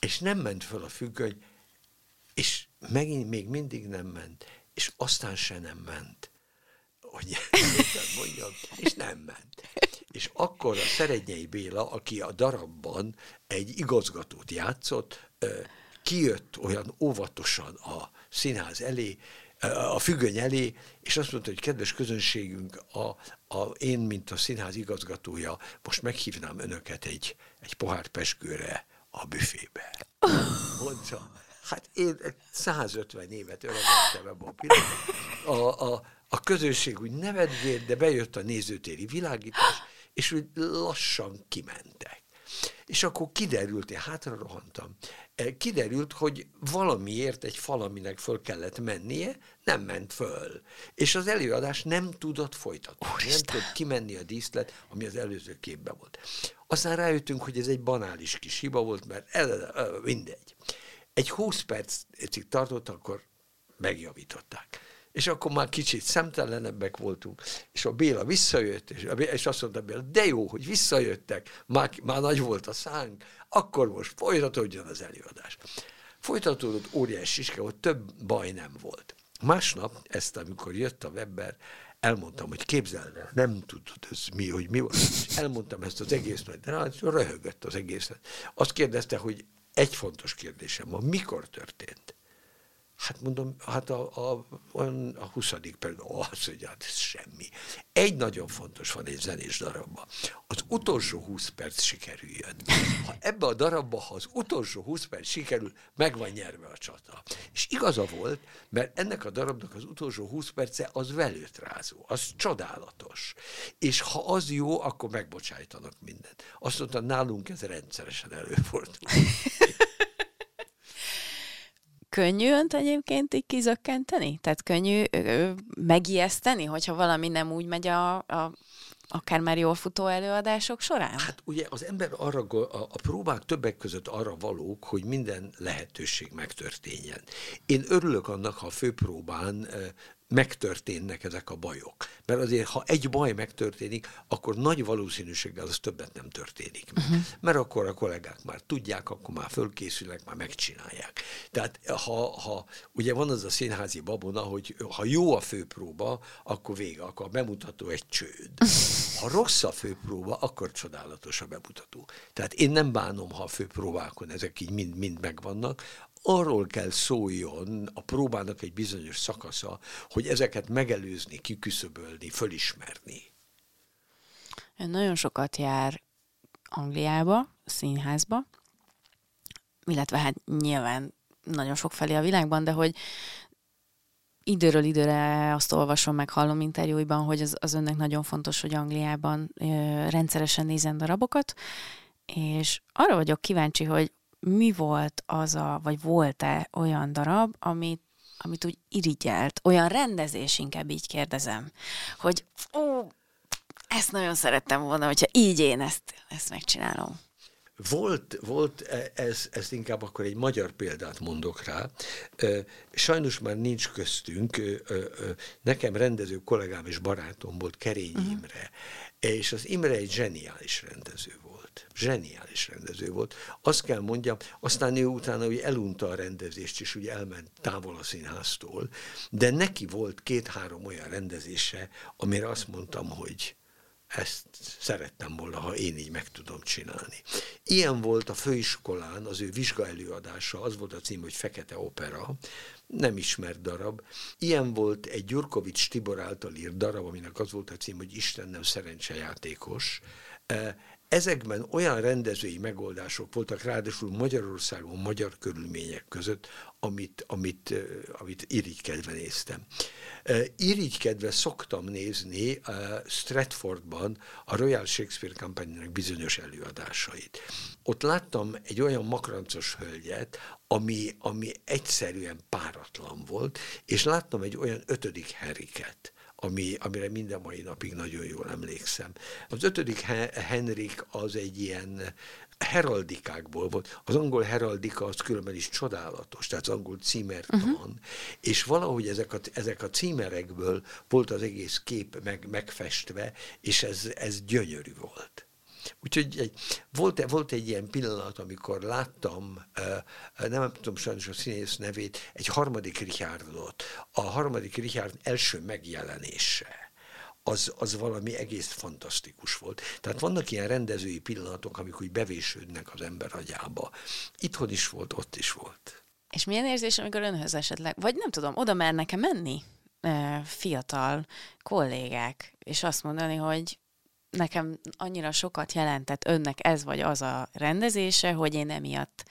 és nem ment föl a függöny, és megint még mindig nem ment, és aztán se nem ment. Hogy mondjam, és nem ment. És akkor a Szerednyei Béla, aki a darabban egy igazgatót játszott, kijött olyan óvatosan a színház elé, a függöny elé, és azt mondta, hogy kedves közönségünk, a, a, én, mint a színház igazgatója, most meghívnám önöket egy, egy pohár peskőre a büfébe. Mondta, hát én 150 évet öregettem ebben a pillanatban. A, a, a közönség úgy nevetgélt, de bejött a nézőtéri világítás, és úgy lassan kimentek. És akkor kiderült, én hátra rohantam, eh, kiderült, hogy valamiért egy falaminek föl kellett mennie, nem ment föl. És az előadás nem tudott folytatni. Úristen. Nem tudott kimenni a díszlet, ami az előző képben volt. Aztán rájöttünk, hogy ez egy banális kis hiba volt, mert el, el, mindegy. Egy 20 percig tartott, akkor megjavították és akkor már kicsit szemtelenebbek voltunk, és a Béla visszajött, és, a Béla, és azt mondta Béla, de jó, hogy visszajöttek, már, már nagy volt a szánk, akkor most folytatódjon az előadás. Folytatódott óriási siske, hogy több baj nem volt. Másnap, ezt amikor jött a Weber, elmondtam, hogy képzeld el, nem tudod ez mi, hogy mi volt. És elmondtam ezt az egészet, de hát röhögött az egészet. Azt kérdezte, hogy egy fontos kérdésem van, mikor történt? Hát mondom, hát a, a, a 20. például az, hogy hát ez semmi. Egy nagyon fontos van egy zenés darabban. Az utolsó 20 perc sikerüljön. Ha ebbe a darabba, ha az utolsó 20 perc sikerül, meg van nyerve a csata. És igaza volt, mert ennek a darabnak az utolsó 20 perce az velőtrázó, az csodálatos. És ha az jó, akkor megbocsájtanak mindent. Azt mondta, nálunk ez rendszeresen előfordul. Könnyű önt egyébként így kizökkenteni? Tehát könnyű ö, megijeszteni, hogyha valami nem úgy megy a, a akár már jól futó előadások során? Hát ugye az ember arra, a, próbák többek között arra valók, hogy minden lehetőség megtörténjen. Én örülök annak, ha a főpróbán megtörténnek ezek a bajok. Mert azért, ha egy baj megtörténik, akkor nagy valószínűséggel az többet nem történik Uh-huh. Mert akkor a kollégák már tudják, akkor már fölkészülnek, már megcsinálják. Tehát ha, ha ugye van az a színházi babona, hogy ha jó a főpróba, akkor vége, akkor a bemutató egy csőd. Ha rossz a főpróba, akkor csodálatos a bemutató. Tehát én nem bánom, ha a főpróbákon ezek így mind-mind megvannak, arról kell szóljon a próbának egy bizonyos szakasza, hogy ezeket megelőzni, kiküszöbölni, fölismerni. Ön nagyon sokat jár Angliába, színházba, illetve hát nyilván nagyon sok felé a világban, de hogy időről időre azt olvasom, meg hallom interjúiban, hogy az, az önnek nagyon fontos, hogy Angliában ö, rendszeresen nézen darabokat, és arra vagyok kíváncsi, hogy mi volt az a, vagy volt-e olyan darab, amit amit úgy irigyelt, olyan rendezés, inkább így kérdezem, hogy ó, ezt nagyon szerettem volna, hogyha így én ezt, ezt megcsinálom. Volt, volt e, ez, ez inkább akkor egy magyar példát mondok rá. Sajnos már nincs köztünk. Nekem rendező kollégám és barátom volt Kerény uh-huh. Imre, és az Imre egy zseniális rendező volt zseniális rendező volt. Azt kell mondjam, aztán ő utána hogy elunta a rendezést, és ugye elment távol a színháztól, de neki volt két-három olyan rendezése, amire azt mondtam, hogy ezt szerettem volna, ha én így meg tudom csinálni. Ilyen volt a főiskolán az ő vizsgaelőadása, az volt a cím, hogy Fekete Opera, nem ismert darab. Ilyen volt egy Gyurkovics Tibor által írt darab, aminek az volt a cím, hogy Isten nem szerencsejátékos. Ezekben olyan rendezői megoldások voltak, ráadásul Magyarországon, magyar körülmények között, amit, amit, amit irigykedve néztem. Irigykedve szoktam nézni Stratfordban a Royal Shakespeare company bizonyos előadásait. Ott láttam egy olyan makrancos hölgyet, ami, ami egyszerűen páratlan volt, és láttam egy olyan ötödik Henriket, ami, amire minden mai napig nagyon jól emlékszem. Az ötödik Henrik az egy ilyen heraldikákból volt. Az angol heraldika az különben is csodálatos, tehát az angol címertan, uh-huh. és valahogy ezek a, ezek a címerekből volt az egész kép meg, megfestve, és ez, ez gyönyörű volt. Úgyhogy egy, volt, volt egy ilyen pillanat, amikor láttam, nem tudom sajnos a színész nevét, egy harmadik Richardot, a harmadik Richard első megjelenése az, az valami egész fantasztikus volt. Tehát vannak ilyen rendezői pillanatok, amik úgy bevésődnek az ember agyába. Itthon is volt, ott is volt. És milyen érzés, amikor önhöz esetleg, vagy nem tudom, oda mernek-e menni fiatal kollégák, és azt mondani, hogy nekem annyira sokat jelentett önnek ez vagy az a rendezése, hogy én emiatt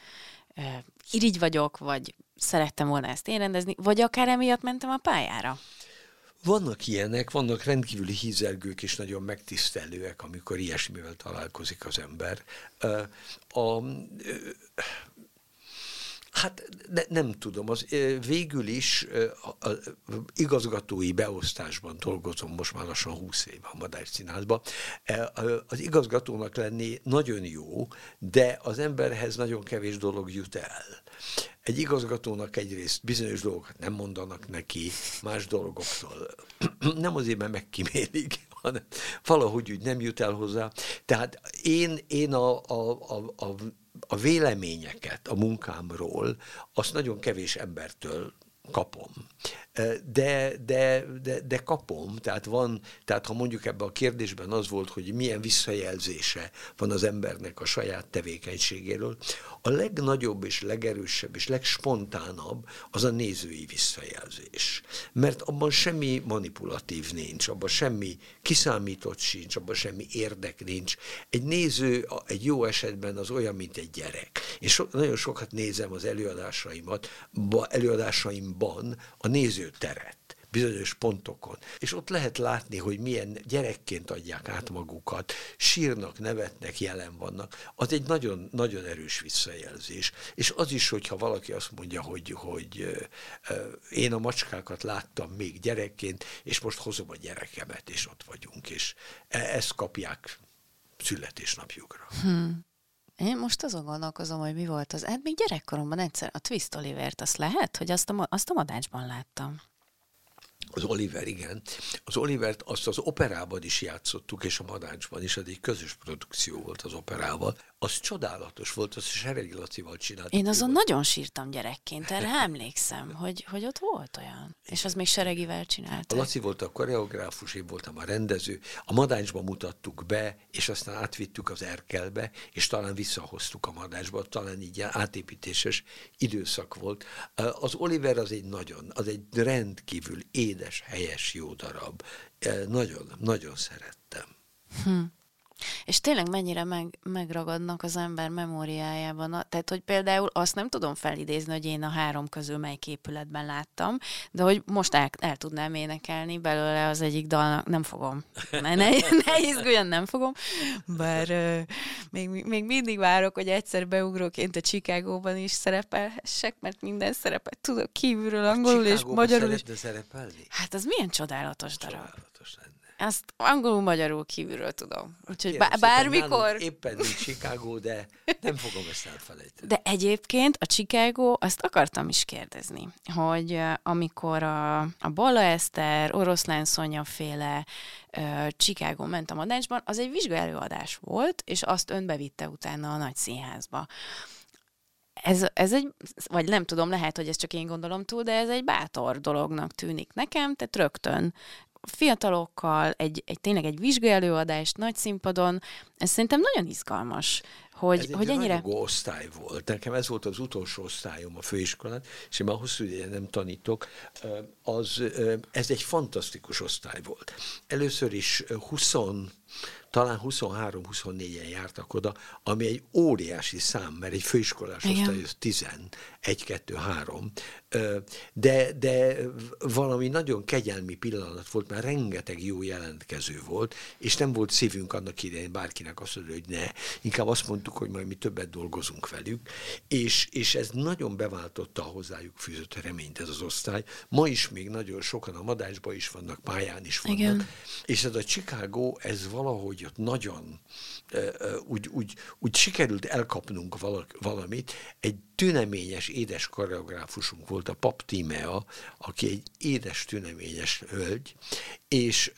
e, irigy vagyok, vagy szerettem volna ezt én rendezni, vagy akár emiatt mentem a pályára. Vannak ilyenek, vannak rendkívüli hízelgők és nagyon megtisztelőek, amikor ilyesmivel találkozik az ember. A, Hát ne, nem tudom, az végül is a, a, igazgatói beosztásban dolgozom most már lassan 20 éve a Madár Színházban. E, az igazgatónak lenni nagyon jó, de az emberhez nagyon kevés dolog jut el. Egy igazgatónak egyrészt bizonyos dolgokat nem mondanak neki, más dolgoktól nem azért, mert megkimélik, hanem valahogy úgy nem jut el hozzá. Tehát én, én a, a, a, a a véleményeket a munkámról, azt nagyon kevés embertől kapom. De, de, de, de kapom, tehát van, tehát ha mondjuk ebben a kérdésben az volt, hogy milyen visszajelzése van az embernek a saját tevékenységéről, a legnagyobb és legerősebb és legspontánabb az a nézői visszajelzés. Mert abban semmi manipulatív nincs, abban semmi kiszámított sincs, abban semmi érdek nincs. Egy néző egy jó esetben az olyan, mint egy gyerek. És so, nagyon sokat nézem az előadásaimat, előadásaimban a nézőteret bizonyos pontokon. És ott lehet látni, hogy milyen gyerekként adják át magukat, sírnak, nevetnek, jelen vannak. Az egy nagyon, nagyon erős visszajelzés. És az is, hogyha valaki azt mondja, hogy, hogy én a macskákat láttam még gyerekként, és most hozom a gyerekemet, és ott vagyunk, és e, ezt kapják születésnapjukra. Hmm. Én most azon gondolkozom, hogy mi volt az. Hát még gyerekkoromban egyszer a Twist Olivert, azt lehet, hogy azt a, azt a madácsban láttam. Az Oliver, igen. Az Olivert azt az operában is játszottuk, és a Madácsban is, ez egy közös produkció volt az operával. Az csodálatos volt, azt Seregi Lacival csináltuk. Én azon volt. nagyon sírtam gyerekként, erre emlékszem, hogy, hogy ott volt olyan. És az még Seregivel csinálta. A Laci volt a koreográfus, én voltam a rendező. A Madácsba mutattuk be, és aztán átvittük az Erkelbe, és talán visszahoztuk a Madácsba, talán így átépítéses időszak volt. Az Oliver az egy nagyon, az egy rendkívül édes, helyes, jó darab. Nagyon, nagyon szerettem. Hm. És tényleg mennyire meg, megragadnak az ember memóriájában. Tehát, hogy például azt nem tudom felidézni, hogy én a három közül melyik épületben láttam, de hogy most el, el tudnám énekelni belőle az egyik dalnak, nem fogom. Ne, ne, ne izguljon, nem fogom. Bár uh, még, még mindig várok, hogy egyszer beugróként a Chicagóban is szerepelhessek, mert minden szerepet tudok kívülről, angolul és magyarul is. szerepelni? Hát az milyen csodálatos darab. Csodálatos lenne. Ezt angolul-magyarul kívülről tudom. Úgyhogy bá- bármikor... Éppen nincs Chicago, de nem fogom ezt elfelejteni. De egyébként a Chicago, azt akartam is kérdezni, hogy amikor a, a Balla Eszter, Oroszlán Szonya féle uh, Chicago ment a Madácsban, az egy vizsgálóadás volt, és azt önbevitte utána a nagy színházba ez, ez egy, vagy nem tudom, lehet, hogy ez csak én gondolom túl, de ez egy bátor dolognak tűnik nekem, tehát rögtön fiatalokkal, egy, egy tényleg egy vizsgálóadást nagy színpadon, ez szerintem nagyon izgalmas, hogy, ez hogy egy ennyire... osztály volt. Nekem ez volt az utolsó osztályom a főiskolán, és én már hosszú ideje nem tanítok. Az, ez egy fantasztikus osztály volt. Először is 20 talán 23-24-en jártak oda, ami egy óriási szám, mert egy főiskolás osztály az 10, 1, 2, 3. De, de valami nagyon kegyelmi pillanat volt, mert rengeteg jó jelentkező volt, és nem volt szívünk annak idején bárkinek azt mondani, hogy ne. Inkább azt mondtuk, hogy majd mi többet dolgozunk velük, és, és ez nagyon beváltotta a hozzájuk fűzött reményt ez az osztály. Ma is még nagyon sokan a Madásban is vannak, pályán is vannak. Igen. És ez a Chicago, ez valahogy ott nagyon úgy, úgy, úgy sikerült elkapnunk valamit. Egy tüneményes, édes koreográfusunk volt a Pap Tímea, aki egy édes, tüneményes hölgy, és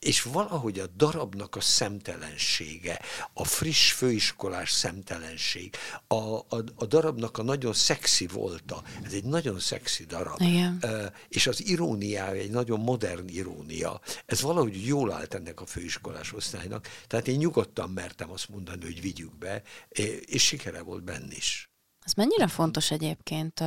és valahogy a darabnak a szemtelensége, a friss főiskolás szemtelenség, a, a, a darabnak a nagyon szexi volta, ez egy nagyon szexi darab, Igen. és az iróniája egy nagyon modern irónia, ez valahogy jól állt ennek a főiskolás osztálynak, tehát én nyugodtan mertem azt mondani, hogy vigyük be, és sikere volt benne is. Ez mennyire fontos egyébként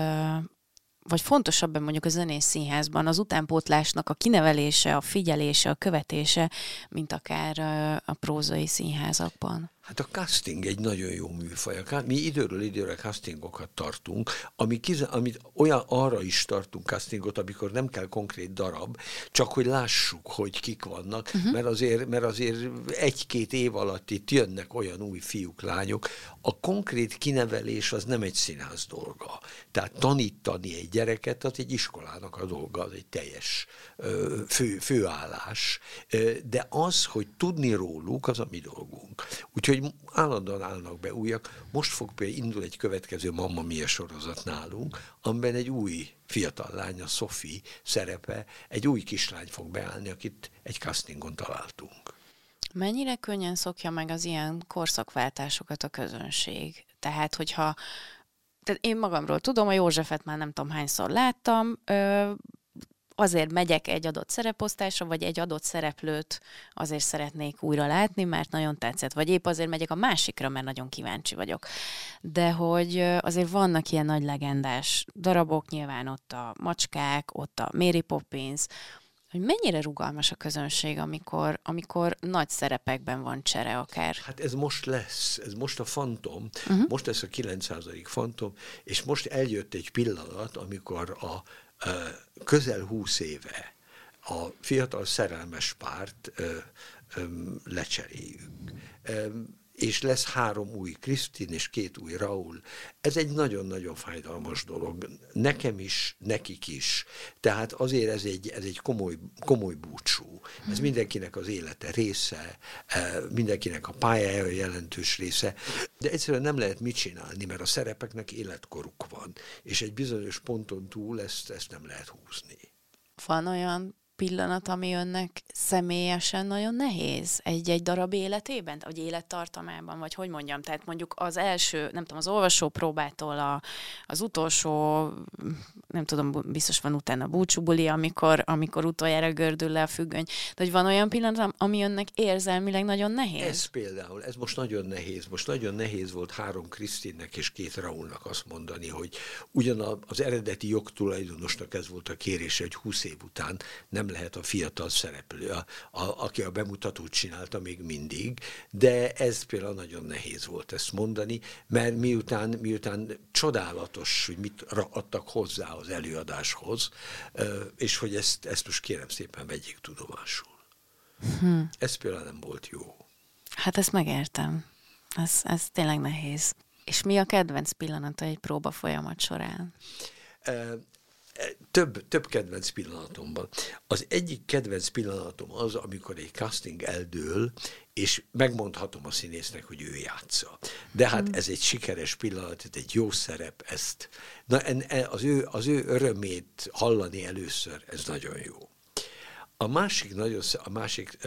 vagy fontosabb mondjuk a zenész színházban az utánpótlásnak a kinevelése, a figyelése, a követése, mint akár a prózai színházakban? Hát a casting egy nagyon jó műfaj. Mi időről időre castingokat tartunk, ami kize, amit olyan arra is tartunk castingot, amikor nem kell konkrét darab, csak hogy lássuk, hogy kik vannak, uh-huh. mert azért, mert azért egy-két év alatt itt jönnek olyan új fiúk, lányok. A konkrét kinevelés az nem egy színház dolga. Tehát tanítani egy gyereket, az egy iskolának a dolga, az egy teljes fő, főállás. De az, hogy tudni róluk, az a mi dolgunk. Úgyhogy Úgyhogy állandóan állnak be újak. Most fog például indul egy következő Mamma Mia sorozat nálunk, amiben egy új fiatal lánya, Sophie szerepe, egy új kislány fog beállni, akit egy castingon találtunk. Mennyire könnyen szokja meg az ilyen korszakváltásokat a közönség? Tehát, hogyha tehát én magamról tudom, a Józsefet már nem tudom hányszor láttam, ö, azért megyek egy adott szereposztásra, vagy egy adott szereplőt azért szeretnék újra látni, mert nagyon tetszett, vagy épp azért megyek a másikra, mert nagyon kíváncsi vagyok. De hogy azért vannak ilyen nagy legendás darabok, nyilván ott a macskák, ott a Mary Poppins, hogy mennyire rugalmas a közönség, amikor, amikor nagy szerepekben van csere akár. Hát ez most lesz, ez most a fantom, uh-huh. most lesz a 900. fantom, és most eljött egy pillanat, amikor a közel húsz éve a fiatal szerelmes párt lecseréljük. És lesz három új Krisztin és két új Raúl. Ez egy nagyon-nagyon fájdalmas dolog. Nekem is, nekik is. Tehát azért ez egy, ez egy komoly, komoly búcsú. Ez mhm. mindenkinek az élete része, mindenkinek a pályája jelentős része, de egyszerűen nem lehet mit csinálni, mert a szerepeknek életkoruk van, és egy bizonyos ponton túl ezt, ezt nem lehet húzni. Van olyan pillanat, ami önnek személyesen nagyon nehéz egy-egy darab életében, vagy élettartamában, vagy hogy mondjam, tehát mondjuk az első, nem tudom, az olvasó próbától a, az utolsó, nem tudom, biztos van utána búcsúbuli, amikor, amikor utoljára gördül le a függöny, de hogy van olyan pillanat, ami önnek érzelmileg nagyon nehéz? Ez például, ez most nagyon nehéz. Most nagyon nehéz volt három Krisztinnek és két Raúlnak azt mondani, hogy ugyan az eredeti jogtulajdonosnak ez volt a kérése, hogy 20 év után nem lehet a fiatal szereplő, a, a, aki a bemutatót csinálta még mindig, de ez például nagyon nehéz volt ezt mondani, mert miután, miután csodálatos, hogy mit adtak hozzá az előadáshoz, és hogy ezt, ezt most kérem szépen vegyék tudomásul. Hm. Ez például nem volt jó. Hát ezt megértem. Ez, ez tényleg nehéz. És mi a kedvenc pillanata egy próba folyamat során? Több, több kedvenc pillanatomban. Az egyik kedvenc pillanatom az, amikor egy casting eldől, és megmondhatom a színésznek, hogy ő játsza. De hát hmm. ez egy sikeres pillanat, ez egy jó szerep, ezt, na, en, az, ő, az ő örömét hallani először, ez nagyon jó. A másik, nagyon, a másik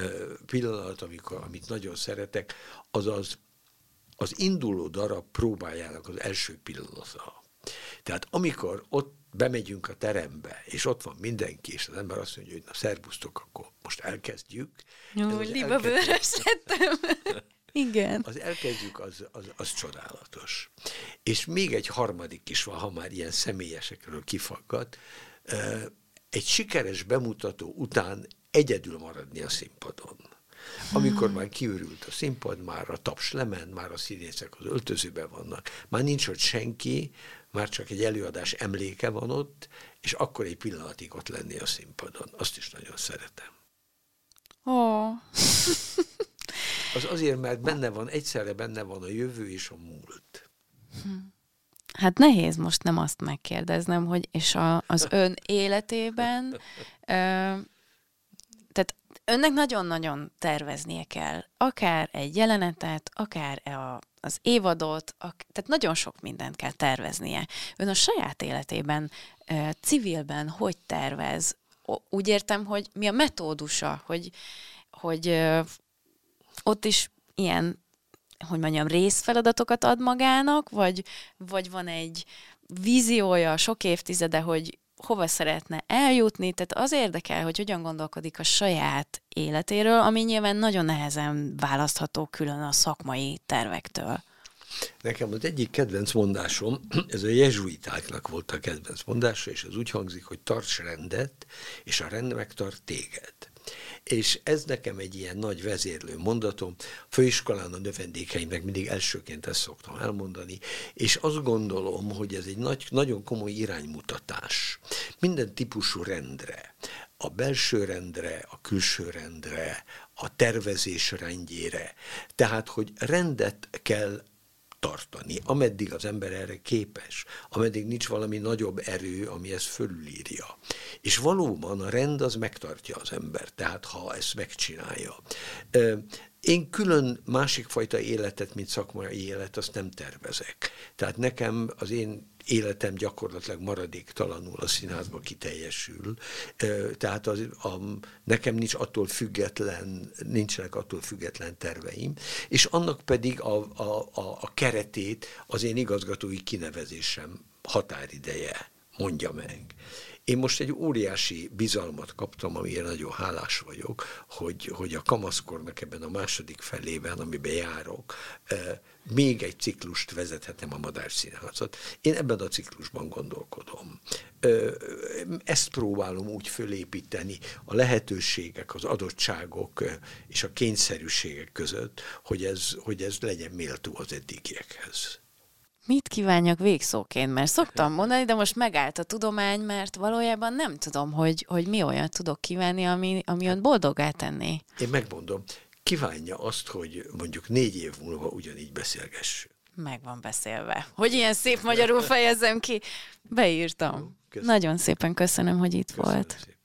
pillanat, amikor, amit nagyon szeretek, az az, az induló darab próbájának az első pillanata. Tehát amikor ott bemegyünk a terembe, és ott van mindenki, és az ember azt mondja, hogy na szervusztok, akkor most elkezdjük. Jó, libabőrös lettem. Igen. Az elkezdjük, az, az, az csodálatos. És még egy harmadik is van, ha már ilyen személyesekről kifaggat. Egy sikeres bemutató után egyedül maradni a színpadon. Amikor már kiürült a színpad, már a taps lement, már a színészek az öltözőben vannak, már nincs ott senki, már csak egy előadás emléke van ott, és akkor egy pillanatig ott lenni a színpadon. Azt is nagyon szeretem. Oh. Az azért, mert benne van, egyszerre benne van a jövő és a múlt. Hát nehéz most nem azt megkérdeznem, hogy és a, az ön életében, ö, önnek nagyon-nagyon terveznie kell. Akár egy jelenetet, akár a, az évadot, ak, tehát nagyon sok mindent kell terveznie. Ön a saját életében, ö, civilben hogy tervez? Úgy értem, hogy mi a metódusa, hogy, hogy ott is ilyen, hogy mondjam, részfeladatokat ad magának, vagy, vagy van egy víziója sok évtizede, hogy hova szeretne eljutni, tehát az érdekel, hogy hogyan gondolkodik a saját életéről, ami nyilván nagyon nehezen választható külön a szakmai tervektől. Nekem az egyik kedvenc mondásom, ez a jezsuitáknak volt a kedvenc mondása, és az úgy hangzik, hogy tarts rendet, és a rend megtart téged. És ez nekem egy ilyen nagy vezérlő mondatom. Főiskolán a növendékeimnek mindig elsőként ezt szoktam elmondani, és azt gondolom, hogy ez egy nagy, nagyon komoly iránymutatás. Minden típusú rendre, a belső rendre, a külső rendre, a tervezés rendjére. Tehát, hogy rendet kell tartani, ameddig az ember erre képes, ameddig nincs valami nagyobb erő, ami ezt fölülírja. És valóban a rend az megtartja az ember, tehát ha ezt megcsinálja. Én külön másik fajta életet, mint szakmai élet, azt nem tervezek. Tehát nekem az én életem gyakorlatilag maradéktalanul a színházba kiteljesül. Tehát az, a, nekem nincs attól független, nincsenek attól független terveim, és annak pedig a, a, a, a keretét az én igazgatói kinevezésem határideje mondja meg. Én most egy óriási bizalmat kaptam, amire nagyon hálás vagyok, hogy, hogy a kamaszkornak ebben a második felében, amiben járok, még egy ciklust vezethetem a Madár Színházat. Én ebben a ciklusban gondolkodom. Ezt próbálom úgy fölépíteni a lehetőségek, az adottságok és a kényszerűségek között, hogy ez, hogy ez legyen méltó az eddigiekhez. Mit kívánjak végszóként? Mert szoktam mondani, de most megállt a tudomány, mert valójában nem tudom, hogy, hogy mi olyan tudok kívánni, ami, ami ön boldogá tenni. Én megmondom, kívánja azt, hogy mondjuk négy év múlva ugyanígy beszélgessünk. Meg van beszélve. Hogy ilyen szép magyarul fejezzem ki. Beírtam. Köszönöm. Nagyon szépen köszönöm, hogy itt köszönöm volt. Szépen.